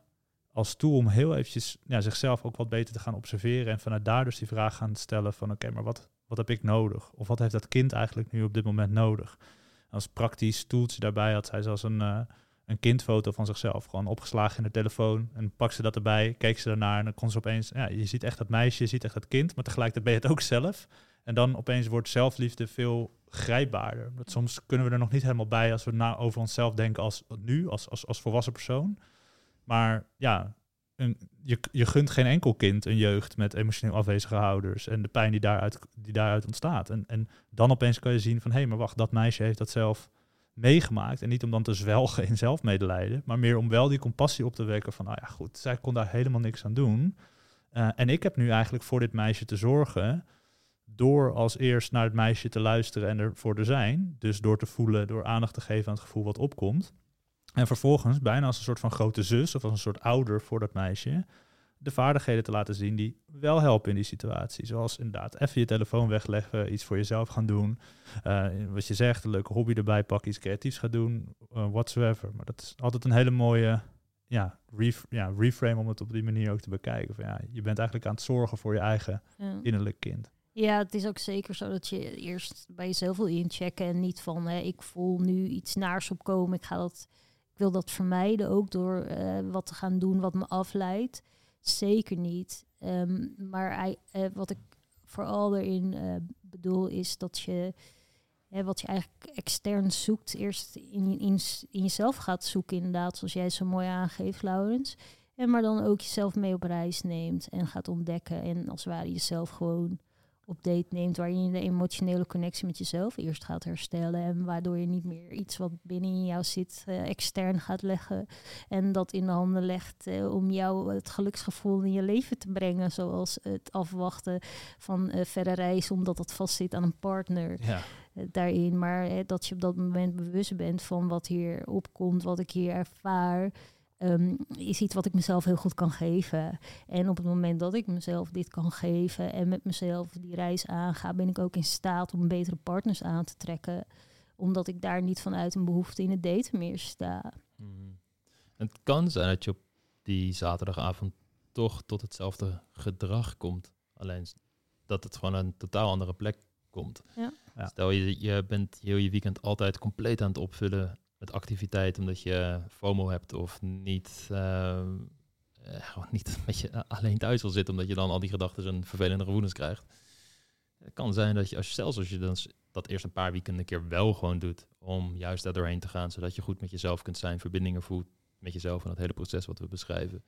als tool om heel eventjes ja, zichzelf ook wat beter te gaan observeren en vanuit daar dus die vraag gaan stellen van oké, maar wat, wat heb ik nodig? Of wat heeft dat kind eigenlijk nu op dit moment nodig? Als praktisch toeltje daarbij had zij zelfs een, uh, een kindfoto van zichzelf, gewoon opgeslagen in de telefoon en pak ze dat erbij, keek ze daarnaar en dan kon ze opeens, ja, je ziet echt dat meisje, je ziet echt dat kind, maar tegelijkertijd ben je het ook zelf. En dan opeens wordt zelfliefde veel grijpbaarder. Dat soms kunnen we er nog niet helemaal bij als we na over onszelf denken als nu, als, als, als volwassen persoon. Maar ja, een, je, je gunt geen enkel kind een jeugd met emotioneel afwezige ouders en de pijn die daaruit, die daaruit ontstaat. En, en dan opeens kan je zien van hé, hey, maar wacht, dat meisje heeft dat zelf meegemaakt. En niet om dan te zwelgen in zelfmedelijden, maar meer om wel die compassie op te wekken van, nou ja, goed, zij kon daar helemaal niks aan doen. Uh, en ik heb nu eigenlijk voor dit meisje te zorgen door als eerst naar het meisje te luisteren en ervoor te zijn. Dus door te voelen, door aandacht te geven aan het gevoel wat opkomt. En vervolgens, bijna als een soort van grote zus of als een soort ouder voor dat meisje, de vaardigheden te laten zien die wel helpen in die situatie. Zoals inderdaad even je telefoon wegleggen, iets voor jezelf gaan doen. Uh, wat je zegt, een leuke hobby erbij pakken, iets creatiefs gaan doen, uh, whatsoever. Maar dat is altijd een hele mooie ja, ref ja, reframe om het op die manier ook te bekijken. Van, ja, je bent eigenlijk aan het zorgen voor je eigen innerlijk kind. Ja, het is ook zeker zo dat je eerst bij jezelf wil inchecken en niet van hè, ik voel nu iets naars opkomen, ik ga dat wil dat vermijden, ook door uh, wat te gaan doen wat me afleidt. Zeker niet. Um, maar uh, wat ik vooral erin uh, bedoel, is dat je wat je eigenlijk extern zoekt, eerst in, in, in jezelf gaat zoeken, inderdaad, zoals jij zo mooi aangeeft, Laurens. En maar dan ook jezelf mee op reis neemt en gaat ontdekken. En als het ware jezelf gewoon op date neemt. Waarin je de emotionele connectie met jezelf eerst gaat herstellen. En waardoor je niet meer iets wat binnen in jou zit eh, extern gaat leggen. En dat in de handen legt eh, om jou het geluksgevoel in je leven te brengen. Zoals het afwachten van eh, verre reizen omdat dat vastzit aan een partner Ja. daarin. Maar dat je op dat moment bewust bent van wat hier opkomt, wat ik hier ervaar. Ehm, is iets wat ik mezelf heel goed kan geven. En op het moment dat ik mezelf dit kan geven en met mezelf die reis aanga, ben ik ook in staat om betere partners aan te trekken. Omdat ik daar niet vanuit een behoefte in het daten meer sta. Mhm. Het kan zijn dat je op die zaterdagavond toch tot hetzelfde gedrag komt. Alleen dat het gewoon aan een totaal andere plek komt. Ja. Stel je, je bent heel je weekend altijd compleet aan het opvullen met activiteit omdat je FOMO hebt of niet, eh, eh, gewoon niet met je alleen thuis wil zitten omdat je dan al die gedachten en vervelende gevoelens krijgt. Het kan zijn dat je, als je zelfs als je dan dat eerst een paar weken een keer wel gewoon doet om juist daar doorheen te gaan, zodat je goed met jezelf kunt zijn, verbindingen voelt met jezelf en dat hele proces wat we beschrijven.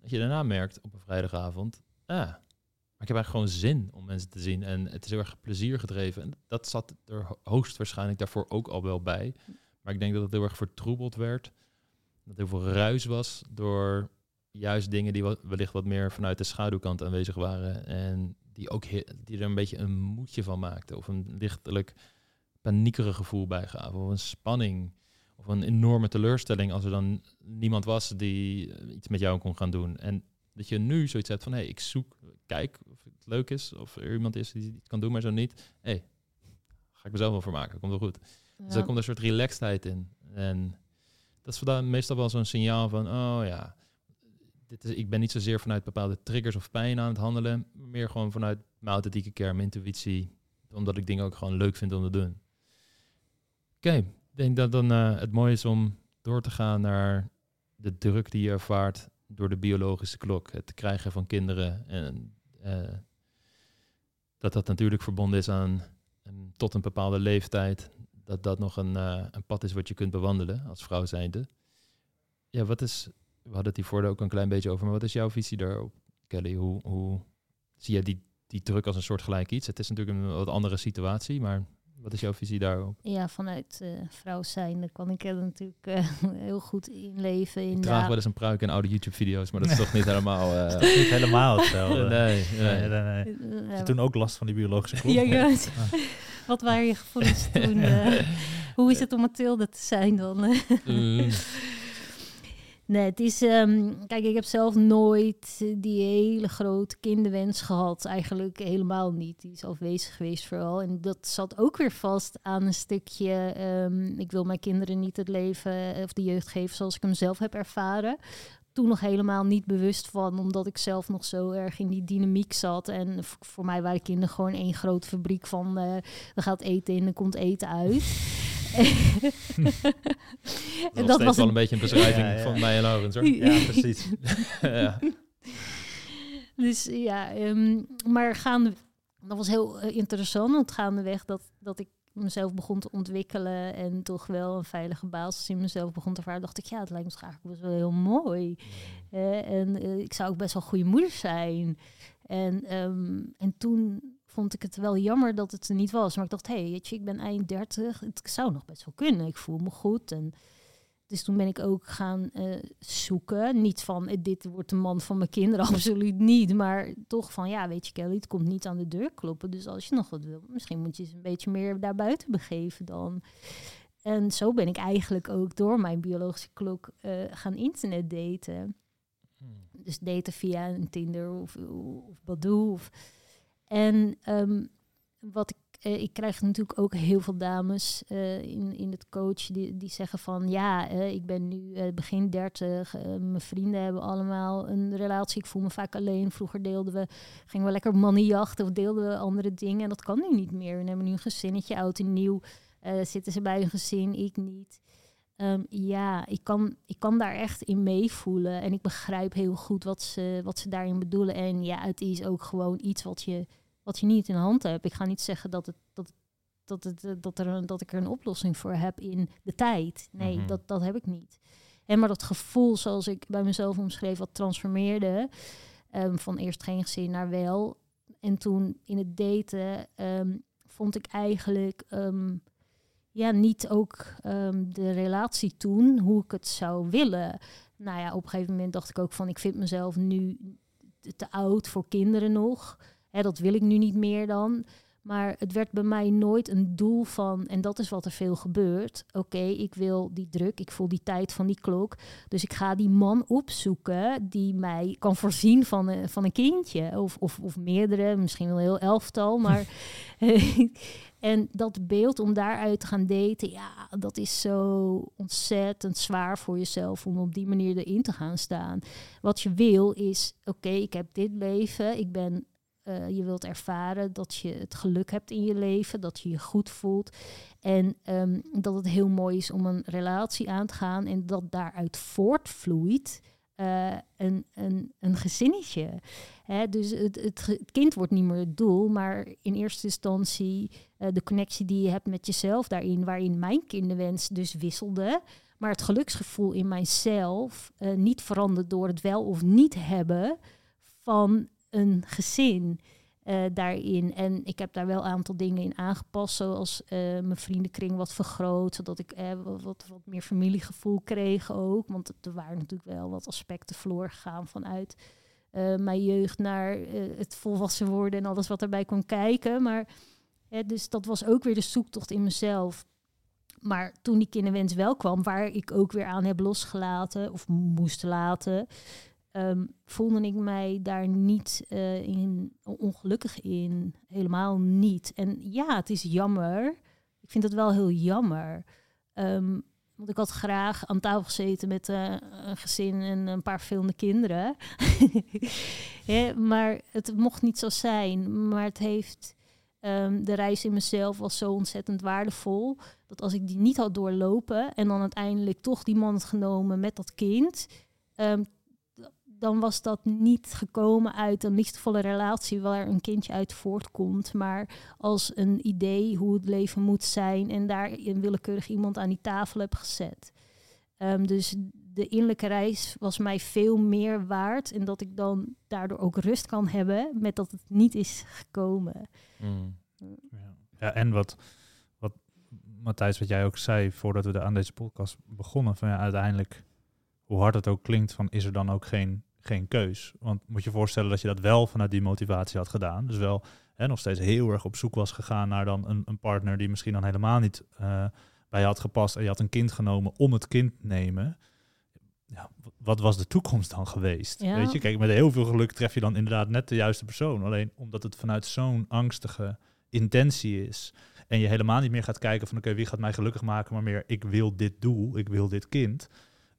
Dat je daarna merkt op een vrijdagavond, ah, maar ik heb eigenlijk gewoon zin om mensen te zien en het is heel erg plezier gedreven. En dat zat er ho- hoogstwaarschijnlijk daarvoor ook al wel bij. Maar ik denk dat het heel erg vertroebeld werd. Dat heel veel ruis was door juist dingen die wellicht wat meer vanuit de schaduwkant aanwezig waren. En die ook die er een beetje een moedje van maakten. Of een lichtelijk paniekerig gevoel bij gaven. Of een spanning. Of een enorme teleurstelling als er dan niemand was die eh, iets met jou kon gaan doen. En dat je nu zoiets hebt van, hé, hey, ik zoek, kijk of het leuk is. Of er iemand is die het kan doen, maar zo niet. Hé, hey, ga ik mezelf wel voor maken. Komt wel goed. Dus er komt een soort relaxedheid in. En dat is vandaar meestal wel zo'n signaal van, oh ja, dit is, ik ben niet zozeer vanuit bepaalde triggers of pijn aan het handelen, maar meer gewoon vanuit mijn authentieke kern, mijn intuïtie, omdat ik dingen ook gewoon leuk vind om te doen. Oké, ik denk dat dan eh, het mooie is om door te gaan naar de druk die je ervaart door de biologische klok, het krijgen van kinderen en eh, dat dat natuurlijk verbonden is aan tot een bepaalde leeftijd, dat dat nog een, eh, een pad is wat je kunt bewandelen als vrouw zijnde. Ja, wat is, we hadden het hiervoor ook een klein beetje over, maar wat is jouw visie daarop, Kelly? Hoe, hoe zie jij die, die druk als een soort gelijk iets? Het is natuurlijk een wat andere situatie, maar wat is jouw visie daarop? Ja, vanuit eh vrouw zijn kan ik er natuurlijk eh, heel goed inleven. In Ik draag wel eens een pruik in oude YouTube-video's, maar dat is toch niet helemaal... eh, Dat is niet helemaal hetzelfde. nee, Nee, nee. toen ook last van die biologische klok? Ja, ja. Wat waren je gevoelens toen? eh? hoe is het om Mathilde te zijn dan? Mm. nee, het is... ehm, kijk, ik heb zelf nooit die hele grote kinderwens gehad. Eigenlijk helemaal niet. Die is afwezig geweest vooral. En dat zat ook weer vast aan een stukje... ehm, ik wil mijn kinderen niet het leven eh, of de jeugd geven zoals ik hem zelf heb ervaren. Toen nog helemaal niet bewust van, omdat ik zelf nog zo erg in die dynamiek zat. En voor mij waren kinderen gewoon één grote fabriek van... eh er gaat eten in en komt eten uit. Dat, dat was wel een beetje een beschrijving Ja, ja. van mij en Laurens, hoor. Ja, precies. ja. Dus ja, ehm, maar gaande, dat was heel eh, interessant. Want gaandeweg dat, dat ik mezelf begon te ontwikkelen en toch wel een veilige basis in mezelf begon te ervaren, dacht ik, ja, het lijkt me toch eigenlijk best wel heel mooi. Eh, en eh, ik zou ook best wel goede moeder zijn. En, ehm, en toen vond ik het wel jammer dat het er niet was. Maar ik dacht, hé, hey, je, ik ben eind 30. Het zou nog best wel kunnen. Ik voel me goed. En dus toen ben ik ook gaan eh, zoeken. Niet van, eh, dit wordt de man van mijn kinderen, absoluut niet. Maar toch van, ja, weet je Kelly, het komt niet aan de deur kloppen. Dus als je nog wat wil, misschien moet je eens een beetje meer daarbuiten begeven dan. En zo ben ik eigenlijk ook door mijn biologische klok eh, gaan internet daten. Dus daten via een Tinder of, of Badoo. Of, en ehm, wat ik, eh, ik krijg natuurlijk ook heel veel dames eh, in, in het coach die, die zeggen van ja, eh, ik ben nu begin 30, eh, mijn vrienden hebben allemaal een relatie, ik voel me vaak alleen. Vroeger deelden we, gingen we lekker mannenjachten of deelden we andere dingen en dat kan nu niet meer. We hebben nu een gezinnetje, oud en nieuw, zitten ze bij een gezin, ik niet. Ehm, ja, ik kan, ik kan daar echt in meevoelen. En ik begrijp heel goed wat ze, wat ze daarin bedoelen. En ja, het is ook gewoon iets wat je, wat je niet in de hand hebt. Ik ga niet zeggen dat, het, dat, dat, het, eh, dat, er een, dat ik er een oplossing voor heb in de tijd. Nee, Mhm. dat, dat heb ik niet. En maar dat gevoel, zoals ik bij mezelf omschreef, wat transformeerde. ehm, van eerst geen gezin naar wel. En toen in het daten ehm, vond ik eigenlijk ehm, ja, niet ook de relatie toen hoe ik het zou willen. Nou ja, op een gegeven moment dacht ik ook van ik vind mezelf nu te oud voor kinderen nog. Hè, dat wil ik nu niet meer dan. Maar het werd bij mij nooit een doel van, en dat is wat er veel gebeurt. Oké, ik wil die druk, ik voel die tijd van die klok. Dus ik ga die man opzoeken die mij kan voorzien van een, van een kindje. Of, of, of meerdere, misschien wel een heel elftal. Maar en dat beeld om daaruit te gaan daten, ja, dat is zo ontzettend zwaar voor jezelf om op die manier erin te gaan staan. Wat je wil is, oké, ik heb dit leven, ik ben uh, je wilt ervaren dat je het geluk hebt in je leven, dat je je goed voelt. En um, dat het heel mooi is om een relatie aan te gaan en dat daaruit voortvloeit uh, een, een, een gezinnetje. Hè, dus het, het, kind wordt niet meer het doel, maar in eerste instantie uh, de connectie die je hebt met jezelf daarin, waarin mijn kinderwens dus wisselde. Maar het geluksgevoel in mijzelf uh, niet veranderd door het wel of niet hebben van een gezin uh, daarin. En ik heb daar wel een aantal dingen in aangepast, zoals uh, mijn vriendenkring wat vergroot, zodat ik uh, wat, wat, meer familiegevoel kreeg ook. Want er waren natuurlijk wel wat aspecten verloren gegaan vanuit mijn jeugd naar het volwassen worden en alles wat erbij kon kijken. Maar dus dat was ook weer de zoektocht in mezelf. Maar toen die kinderwens wel kwam, waar ik ook weer aan heb losgelaten of moest laten, um, voelde ik mij daar niet uh, in, ongelukkig in. Helemaal niet. En ja, het is jammer. Ik vind het wel heel jammer. Um, want ik had graag aan tafel gezeten met uh, een gezin en een paar filmende kinderen. maar het mocht niet zo zijn. Maar het heeft... Um, de reis in mezelf was zo ontzettend waardevol. Dat als ik die niet had doorlopen en dan uiteindelijk toch die man had genomen met dat kind, dan was dat niet gekomen uit een liefdevolle relatie waar een kindje uit voortkomt, maar als een idee hoe het leven moet zijn en daar een willekeurig iemand aan die tafel heb gezet. Um, dus de innerlijke reis was mij veel meer waard en dat ik dan daardoor ook rust kan hebben met dat het niet is gekomen. Mm. Ja. ja, en wat, wat Matthijs, wat jij ook zei voordat we aan deze podcast begonnen, van ja, uiteindelijk, hoe hard het ook klinkt, van is er dan ook geen geen keus. Want moet je voorstellen dat je dat wel vanuit die motivatie had gedaan. Dus wel hè, nog steeds heel erg op zoek was gegaan naar dan een, een partner die misschien dan helemaal niet uh, bij je had gepast. En je had een kind genomen om het kind te nemen. Ja, wat was de toekomst dan geweest? Ja. Weet je, kijk, met heel veel geluk tref je dan inderdaad net de juiste persoon. Alleen omdat het vanuit zo'n angstige intentie is. En je helemaal niet meer gaat kijken van oké, wie gaat mij gelukkig maken, maar meer ik wil dit doel, ik wil dit kind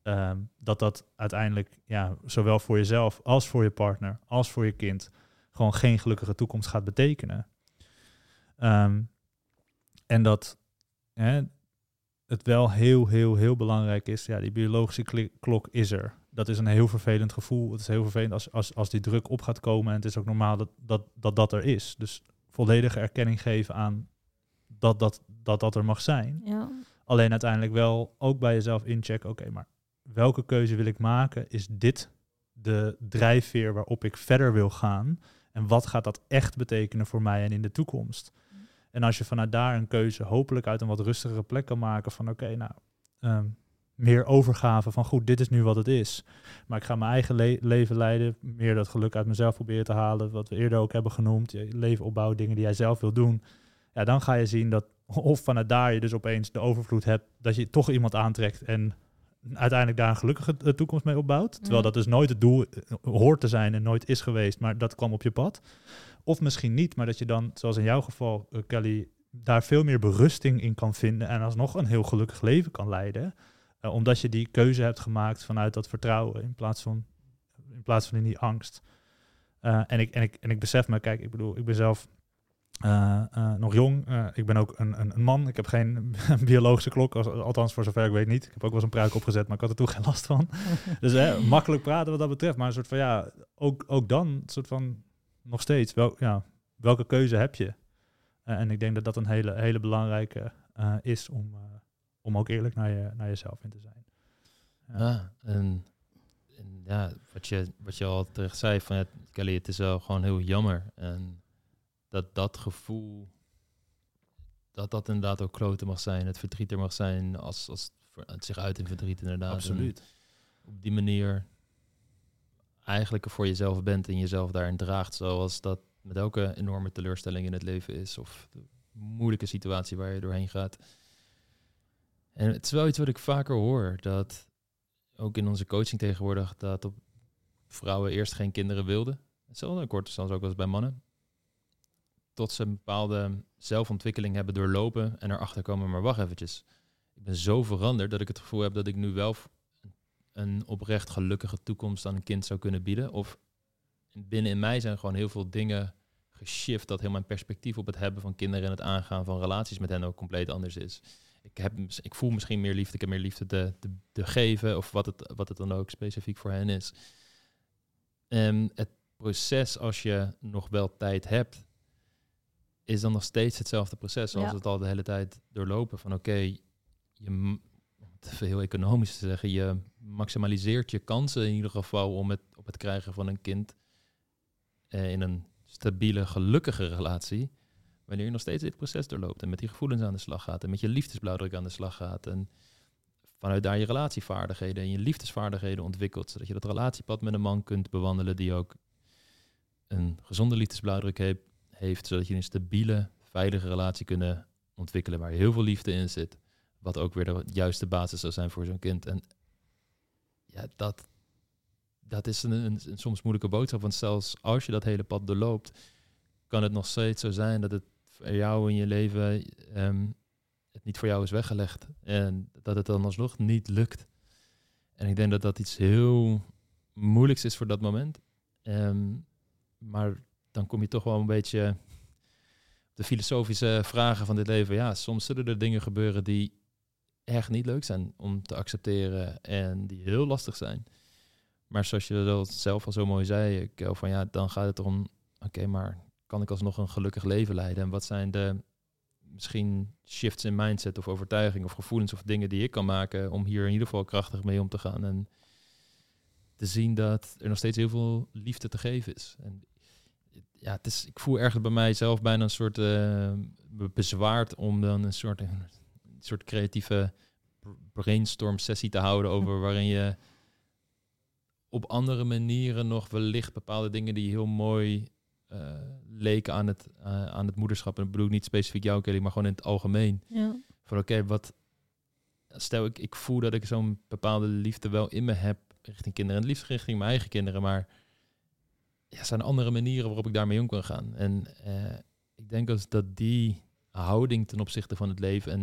Um, dat dat uiteindelijk ja, zowel voor jezelf als voor je partner als voor je kind gewoon geen gelukkige toekomst gaat betekenen. Um, en dat hè, het wel heel, heel, heel belangrijk is, ja, die biologische klok is er. Dat is een heel vervelend gevoel. Het is heel vervelend als, als, als die druk op gaat komen. En het is ook normaal dat dat, dat, dat er is. Dus volledige erkenning geven aan dat dat, dat, dat er mag zijn. Ja. Alleen uiteindelijk wel ook bij jezelf inchecken, oké, okay, maar welke keuze wil ik maken? Is dit de drijfveer waarop ik verder wil gaan? En wat gaat dat echt betekenen voor mij en in de toekomst? Mm. En als je vanuit daar een keuze hopelijk uit een wat rustigere plek kan maken van oké, nou, um, meer overgave van goed, dit is nu wat het is. Maar ik ga mijn eigen le leven leiden, meer dat geluk uit mezelf proberen te halen, wat we eerder ook hebben genoemd, je leven opbouwen, dingen die jij zelf wil doen. Ja, dan ga je zien dat of vanuit daar je dus opeens de overvloed hebt, dat je toch iemand aantrekt en uiteindelijk daar een gelukkige eh, toekomst mee opbouwt. Terwijl mm. dat dus nooit het doel eh, hoort te zijn en nooit is geweest, maar dat kwam op je pad. Of misschien niet, maar dat je dan, zoals in jouw geval, uh, Kelly, daar veel meer berusting in kan vinden en alsnog een heel gelukkig leven kan leiden. Uh, omdat je die keuze hebt gemaakt vanuit dat vertrouwen in plaats van, in plaats van in die angst. Uh, en, ik, en, ik, en ik besef me, kijk, ik bedoel, ik ben zelf uh, uh, nog jong. Uh, ik ben ook een, een, een, man. Ik heb geen biologische klok, als, althans voor zover ik weet niet. Ik heb ook wel eens een pruik opgezet, maar ik had er toen geen last van. dus makkelijk praten wat dat betreft. Maar een soort van ja, ook, ook dan, een soort van nog steeds, wel, ja, welke keuze heb je? en ik denk dat dat een hele, hele belangrijke is om, om ook eerlijk naar, je, naar jezelf in te zijn. Ja, en, en ja, wat je, wat je al terecht zei, van ja, Kelly, het is wel gewoon heel jammer. En dat dat gevoel, dat dat inderdaad ook kloten mag zijn, het verdriet er mag zijn, als, als het zich uit in verdriet inderdaad. Absoluut. En op die manier eigenlijk er voor jezelf bent en jezelf daarin draagt, zoals dat met elke enorme teleurstelling in het leven is, of de moeilijke situatie waar je doorheen gaat. En het is wel iets wat ik vaker hoor, dat ook in onze coaching tegenwoordig, dat op vrouwen eerst geen kinderen wilden. Hetzelfde, kort zelfs ook wel eens bij mannen. Tot ze een bepaalde zelfontwikkeling hebben doorlopen en erachter komen, maar wacht eventjes. Ik ben zo veranderd dat ik het gevoel heb dat ik nu wel een oprecht gelukkige toekomst aan een kind zou kunnen bieden. Of binnen in mij zijn gewoon heel veel dingen geshift dat heel mijn perspectief op het hebben van kinderen en het aangaan van relaties met hen ook compleet anders is. Ik, heb, ik voel misschien meer liefde, ik heb meer liefde te, te, geven of wat het, wat het dan ook specifiek voor hen is. En het proces, als je nog wel tijd hebt, is dan nog steeds hetzelfde proces als Ja. het al de hele tijd doorlopen. Van oké, je, om het even heel economisch te zeggen, je maximaliseert je kansen in ieder geval om het op het krijgen van een kind eh, in een stabiele, gelukkige relatie. Wanneer je nog steeds dit proces doorloopt en met die gevoelens aan de slag gaat en met je liefdesblauwdruk aan de slag gaat en vanuit daar je relatievaardigheden en je liefdesvaardigheden ontwikkelt, zodat je dat relatiepad met een man kunt bewandelen die ook een gezonde liefdesblauwdruk heeft, heeft zodat je een stabiele, veilige relatie kunnen ontwikkelen waar heel veel liefde in zit, wat ook weer de juiste basis zou zijn voor zo'n kind. En ja, dat, dat is een, een, soms moeilijke boodschap, want zelfs als je dat hele pad doorloopt, kan het nog steeds zo zijn dat het voor jou in je leven ehm, het niet voor jou is weggelegd en dat het dan alsnog niet lukt. En ik denk dat dat iets heel moeilijks is voor dat moment. Ehm, maar dan kom je toch wel een beetje de filosofische vragen van dit leven. Ja, soms zullen er dingen gebeuren die echt niet leuk zijn om te accepteren en die heel lastig zijn. Maar zoals je dat zelf al zo mooi zei, van ja, dan gaat het erom, oké, maar kan ik alsnog een gelukkig leven leiden? En wat zijn de misschien shifts in mindset of overtuiging of gevoelens of dingen die ik kan maken om hier in ieder geval krachtig mee om te gaan en te zien dat er nog steeds heel veel liefde te geven is. En ja, het is, ik voel ergens bij mijzelf bijna een soort eh, bezwaard om dan een soort, een soort creatieve brainstorm sessie te houden over waarin je op andere manieren nog wellicht bepaalde dingen die heel mooi uh, leken aan het, uh, aan het moederschap. En ik bedoel niet specifiek jou, Kelly, maar gewoon in het algemeen. Ja. Van oké, okay, wat stel ik, ik voel dat ik zo'n bepaalde liefde wel in me heb richting kinderen en liefst richting mijn eigen kinderen, maar ja, zijn er andere manieren waarop ik daarmee om kan gaan. En uh, ik denk dus dat die houding ten opzichte van het leven en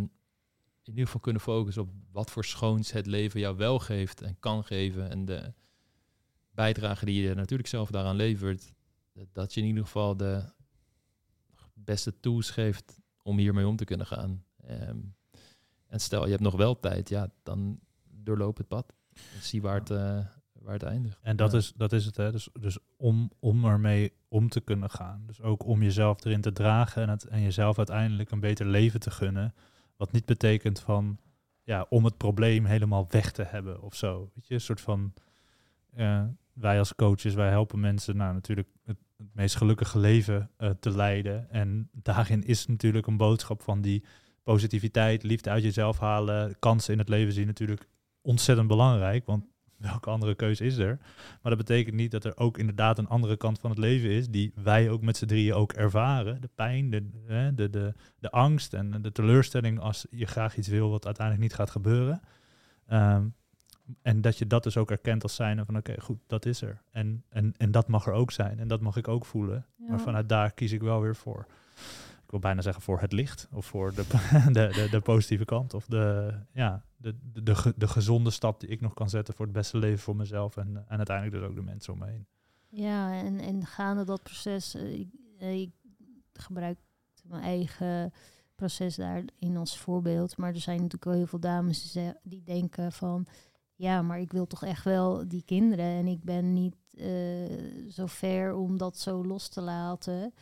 in ieder geval kunnen focussen op wat voor schoons het leven jou wel geeft en kan geven en de bijdrage die je natuurlijk zelf daaraan levert, dat je in ieder geval de beste tools geeft om hiermee om te kunnen gaan. Um, en stel, je hebt nog wel tijd, ja, dan doorloop het pad. Zie waar het, uh, waar het eindigt. En dat, ja. is, dat is het, hè. Dus, dus om, om ermee om te kunnen gaan. Dus ook om jezelf erin te dragen en, het, en jezelf uiteindelijk een beter leven te gunnen. Wat niet betekent van, ja, om het probleem helemaal weg te hebben of zo. Weet je, een soort van... Uh, wij als coaches, wij helpen mensen nou natuurlijk het, het meest gelukkige leven uh, te leiden. En daarin is natuurlijk een boodschap van die positiviteit, liefde uit jezelf halen, kansen in het leven zien natuurlijk ontzettend belangrijk. Want welke andere keuze is er? Maar dat betekent niet dat er ook inderdaad een andere kant van het leven is, die wij ook met z'n drieën ook ervaren. De pijn, de, de, de, de, de angst en de teleurstelling als je graag iets wil wat uiteindelijk niet gaat gebeuren. Um, en dat je dat dus ook erkent als zijnde van oké, okay, goed, dat is er. En, en, en dat mag er ook zijn. En dat mag ik ook voelen. Ja. Maar vanuit daar kies ik wel weer voor. Ik wil bijna zeggen voor het licht. Of voor de, de, de, de positieve kant. Of de, ja, de, de, de, de, gezonde stap die ik nog kan zetten voor het beste leven voor mezelf. En, en uiteindelijk dus ook de mensen om me heen. Ja, en, en gaande dat proces, uh, ik, ik gebruik mijn eigen proces daarin als voorbeeld. Maar er zijn natuurlijk wel heel veel dames die denken van ja, maar ik wil toch echt wel die kinderen en ik ben niet zo ver om dat zo los te laten.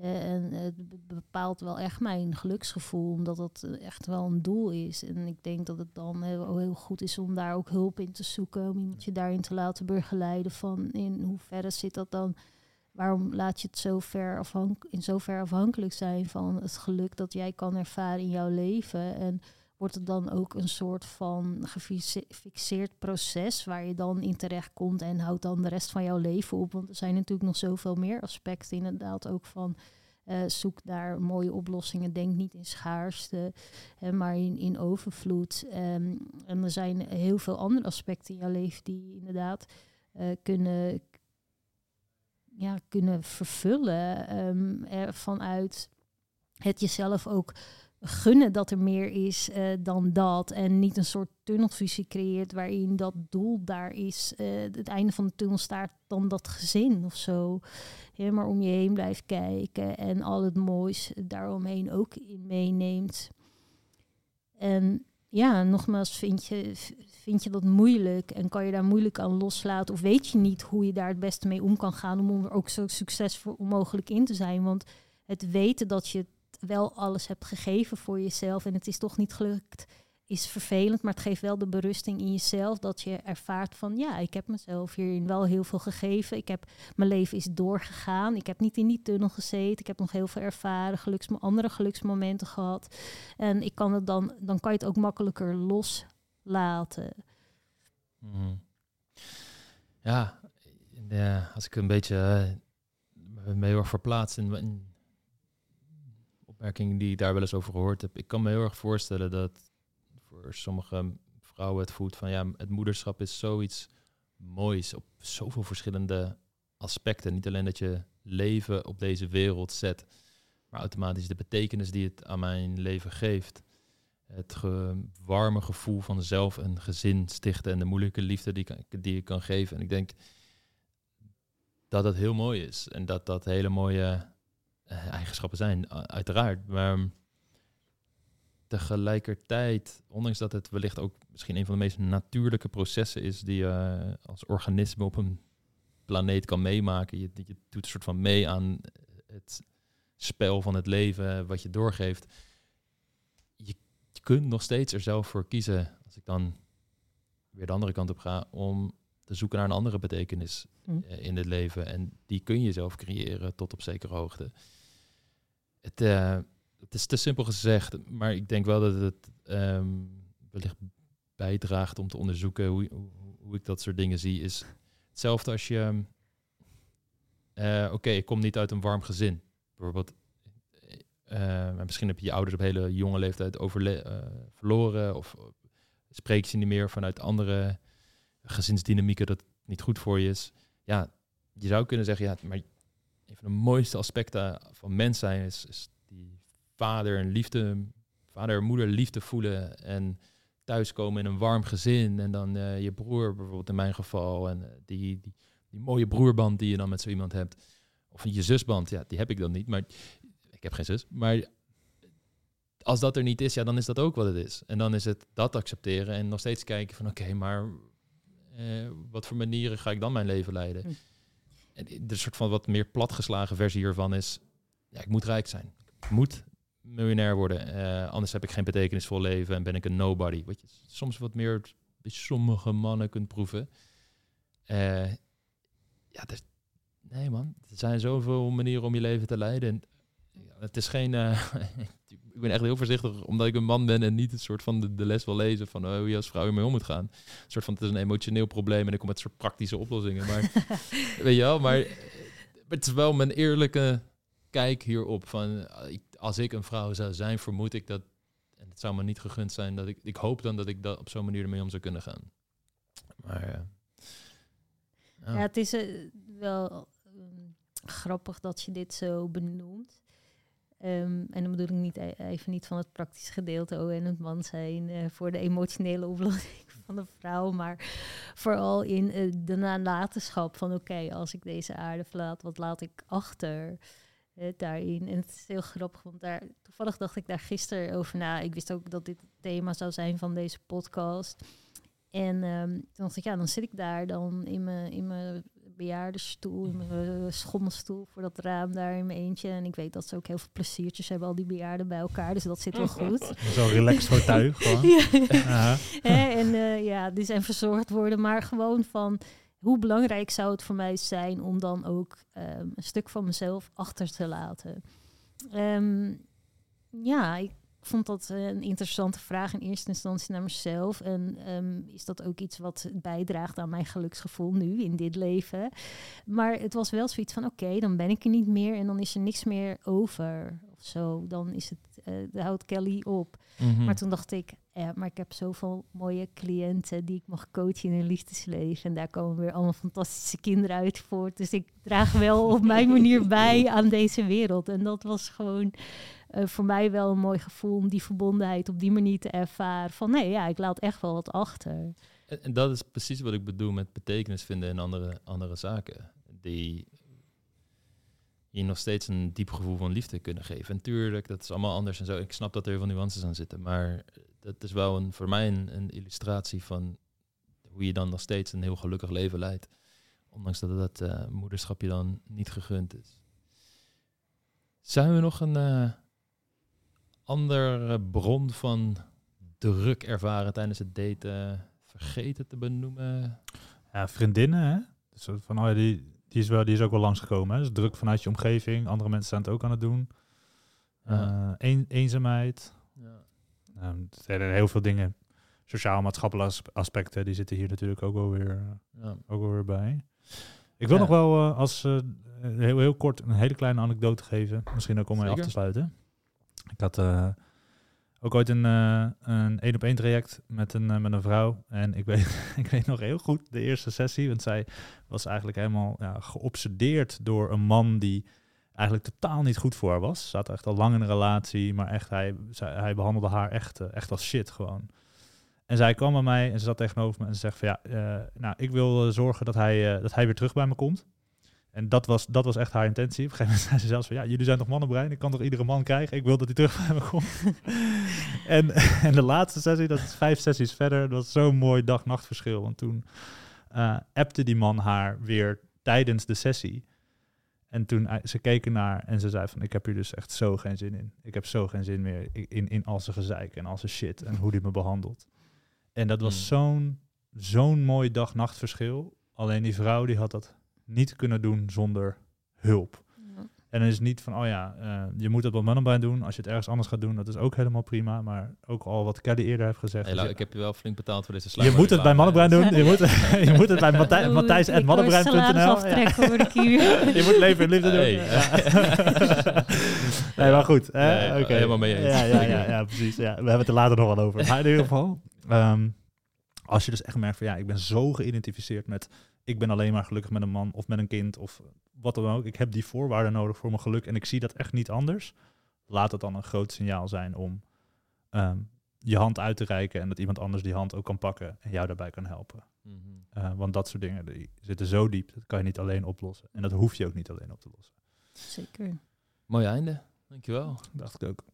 Eh, en het bepaalt wel echt mijn geluksgevoel, omdat dat echt wel een doel is. En ik denk dat het dan heel, heel goed is om daar ook hulp in te zoeken, om iemand je daarin te laten begeleiden van in hoeverre zit dat dan waarom laat je het zo ver in zover afhankelijk zijn van het geluk dat jij kan ervaren in jouw leven? En wordt het dan ook een soort van gefixeerd proces waar je dan in terecht komt en houdt dan de rest van jouw leven op? Want er zijn natuurlijk nog zoveel meer aspecten, inderdaad ook van uh, zoek naar mooie oplossingen, denk niet in schaarste, hè, maar in, in overvloed. Um, en er zijn heel veel andere aspecten in jouw leven die inderdaad uh, kunnen, ja, kunnen vervullen um, vanuit het jezelf ook gunnen dat er meer is uh, dan dat. En niet een soort tunnelvisie creëert waarin dat doel daar is. Uh, het einde van de tunnel staat dan dat gezin of zo. Maar om je heen blijft kijken en al het moois daaromheen ook meeneemt. En ja, nogmaals, vind je, vind je dat moeilijk en kan je daar moeilijk aan loslaten? Of weet je niet hoe je daar het beste mee om kan gaan om er ook zo succesvol mogelijk in te zijn? Want het weten dat je wel alles hebt gegeven voor jezelf en het is toch niet gelukt, is vervelend. Maar het geeft wel de berusting in jezelf dat je ervaart van ja, ik heb mezelf hierin wel heel veel gegeven. Ik heb, mijn leven is doorgegaan. Ik heb niet in die tunnel gezeten. Ik heb nog heel veel ervaren, geluks, andere geluksmomenten gehad. En ik kan het dan, dan kan je het ook makkelijker loslaten. Mm. Ja, als ik een beetje uh, me heel erg verplaats in, in opmerkingen die ik daar wel eens over gehoord heb. Ik kan me heel erg voorstellen dat voor sommige vrouwen het voelt van ja, het moederschap is zoiets moois op zoveel verschillende aspecten. Niet alleen dat je leven op deze wereld zet, maar automatisch de betekenis die het aan mijn leven geeft. Het warme gevoel van zelf een gezin stichten en de moeilijke liefde die, die ik kan geven. En ik denk dat dat heel mooi is en dat dat hele mooie eigenschappen zijn, uiteraard. Maar tegelijkertijd, ondanks dat het wellicht ook misschien een van de meest natuurlijke processen is die je als organisme op een planeet kan meemaken. Je, je doet een soort van mee aan het spel van het leven wat je doorgeeft. Je, kunt nog steeds er zelf voor kiezen, als ik dan weer de andere kant op ga, om te zoeken naar een andere betekenis hm. eh, in het leven. En die kun je zelf creëren tot op zekere hoogte het, uh, het is te simpel gezegd, maar ik denk wel dat het um, wellicht bijdraagt om te onderzoeken hoe, hoe, ik dat soort dingen zie. Is hetzelfde als je, uh, oké, ik kom niet uit een warm gezin. Bijvoorbeeld, uh, misschien heb je je ouders op hele jonge leeftijd verloren of spreek je niet meer vanuit andere gezinsdynamieken dat niet goed voor je is. Ja, je zou kunnen zeggen, ja, maar een van de mooiste aspecten van mens zijn is, is die vader en liefde, vader en moeder liefde voelen en thuiskomen in een warm gezin en dan uh, je broer bijvoorbeeld in mijn geval en uh, die, die, die, mooie broerband die je dan met zo iemand hebt of je zusband, ja, die heb ik dan niet, maar ik heb geen zus, maar als dat er niet is, ja, dan is dat ook wat het is. En dan is het dat accepteren en nog steeds kijken van oké, maar uh, wat voor manieren ga ik dan mijn leven leiden? De soort van wat meer platgeslagen versie hiervan is, ja, ik moet rijk zijn. Ik moet miljonair worden. Uh, anders heb ik geen betekenisvol leven en ben ik een nobody. Wat je soms wat meer bij sommige mannen kunt proeven. Uh, ja, nee man, er zijn zoveel manieren om je leven te leiden. En, ja, het is geen, uh, ik ben echt heel voorzichtig, omdat ik een man ben en niet het soort van de, de les wil lezen van oh, hoe je als vrouw ermee om moet gaan. Een soort van, het is een emotioneel probleem en ik kom met soort praktische oplossingen. Maar weet je wel, maar het is wel mijn eerlijke kijk hierop van, als ik een vrouw zou zijn, vermoed ik dat, en het zou me niet gegund zijn, dat ik, ik hoop dan dat ik dat op zo'n manier ermee om zou kunnen gaan. Maar ja. Ja, het is uh, wel um, grappig dat je dit zo benoemt. Um, en dan bedoel ik niet e-, even niet van het praktische gedeelte oh, en het man zijn uh, voor de emotionele oplossing van de vrouw, maar vooral in uh, de nalatenschap van oké, als ik deze aarde verlaat, wat laat ik achter uh, daarin? En het is heel grappig, want daar, toevallig dacht ik daar gisteren over na. Ik wist ook dat dit het thema zou zijn van deze podcast. En um, toen dacht ik, ja, dan zit ik daar dan in mijn, in mijn bejaardenstoel, in mijn eh, schommelstoel voor dat raam daar in mijn eentje. En ik weet dat ze ook heel veel pleziertjes hebben, al die bejaarden bij elkaar. Dus dat zit wel goed. Zo'n relaxed fauteuil gewoon. Ja. En eh, ja, die zijn verzorgd worden, maar gewoon van hoe belangrijk zou het voor mij zijn om dan ook ehm, een stuk van mezelf achter te laten. Ehm, ja, ik vond dat eh, een interessante vraag in eerste instantie naar mezelf. En ehm, is dat ook iets wat bijdraagt aan mijn geluksgevoel nu in dit leven? Maar het was wel zoiets van: oké, dan ben ik er niet meer en dan is er niks meer over of zo. Dan is het, eh dan houdt Kelly op. Mhm. Maar toen dacht ik, ja, maar ik heb zoveel mooie cliënten die ik mag coachen in hun liefdesleven. En daar komen weer allemaal fantastische kinderen uit voort. Dus ik draag wel op mijn manier bij aan deze wereld. En dat was gewoon eh, voor mij wel een mooi gevoel om die verbondenheid op die manier te ervaren. Van nee, ja, ik laat echt wel wat achter. En, dat is precies wat ik bedoel met betekenis vinden in andere, andere zaken. Die je nog steeds een diep gevoel van liefde kunnen geven. En tuurlijk, dat is allemaal anders en zo. Ik snap dat er heel veel nuances aan zitten. Maar dat is wel een, voor mij een, een illustratie van hoe je dan nog steeds een heel gelukkig leven leidt. Ondanks dat dat eh, moederschap je dan niet gegund is. Zijn we nog een eh, andere bron van druk ervaren tijdens het daten vergeten te benoemen? Ja, vriendinnen, hè? Dus van, oh ja, die, die, is wel, die is ook wel langsgekomen. Hè? Dus druk vanuit je omgeving. Andere mensen zijn het ook aan het doen. Ja. Eh, een, eenzaamheid. Ja. Nou, er zijn heel veel dingen. Sociaal-maatschappelijke as- aspecten, die zitten hier natuurlijk ook wel weer, Ja. ook wel weer bij. Ik wil nog wel eh, als eh, heel, heel kort een hele kleine anekdote geven. Misschien ook om mee af te sluiten. Ik had eh, ook ooit een eh, een op één traject met een, eh, met een vrouw. En ik weet, ik weet nog heel goed de eerste sessie. Want zij was eigenlijk helemaal ja, geobsedeerd door een man die eigenlijk totaal niet goed voor haar was. Ze zat echt al lang in een relatie, maar echt, hij, hij behandelde haar echt, echt als shit gewoon. En zij kwam bij mij en ze zat tegenover me en ze zegt van ja, nou, ik wil zorgen dat hij, dat hij weer terug bij me komt. En dat was, dat was echt haar intentie. Op een gegeven moment zei ze zelfs van ja, jullie zijn toch mannenbrein, ik kan toch iedere man krijgen? Ik wil dat hij terug bij me komt. en, en de laatste sessie, dat is vijf sessies verder, dat was zo'n mooi dag-nachtverschil. Want toen eh appte die man haar weer tijdens de sessie. En toen eh, ze keken naar en ze zei van ik heb hier dus echt zo geen zin in. Ik heb zo geen zin meer in, in, in al zijn gezeik en al zijn shit en hoe die me behandelt. En dat was Hmm. zo'n zo'n mooi dag-nachtverschil. Alleen die vrouw die had dat niet kunnen doen zonder hulp. Ja. En dan is het niet van, oh ja, eh, je moet het op mannenbrein doen. Als je het ergens anders gaat doen, dat is ook helemaal prima. Maar ook al wat Kelly eerder heeft gezegd. Hey, je- ik heb je wel flink betaald voor deze je sluimer. moet het bij mannenbrein doen. Je moet, je moet het bij Matthijs en mannenbrein.nl. Je moet leven en liefde doen. Hey. Ja. nee, maar goed. hè, Nee, helemaal mee eens. Ja, ja, ja, ja, precies. Ja. We hebben het er later nog wel over. Maar in ieder geval, ehm, als je dus echt merkt van ja, ik ben zo geïdentificeerd met ik ben alleen maar gelukkig met een man of met een kind of wat dan ook. Ik heb die voorwaarden nodig voor mijn geluk en ik zie dat echt niet anders. Laat het dan een groot signaal zijn om ehm, je hand uit te reiken en dat iemand anders die hand ook kan pakken en jou daarbij kan helpen. Mhm. Eh, want dat soort dingen die zitten zo diep, dat kan je niet alleen oplossen. En dat hoef je ook niet alleen op te lossen. Zeker. Mooi einde. Dankjewel. Dacht ik ook.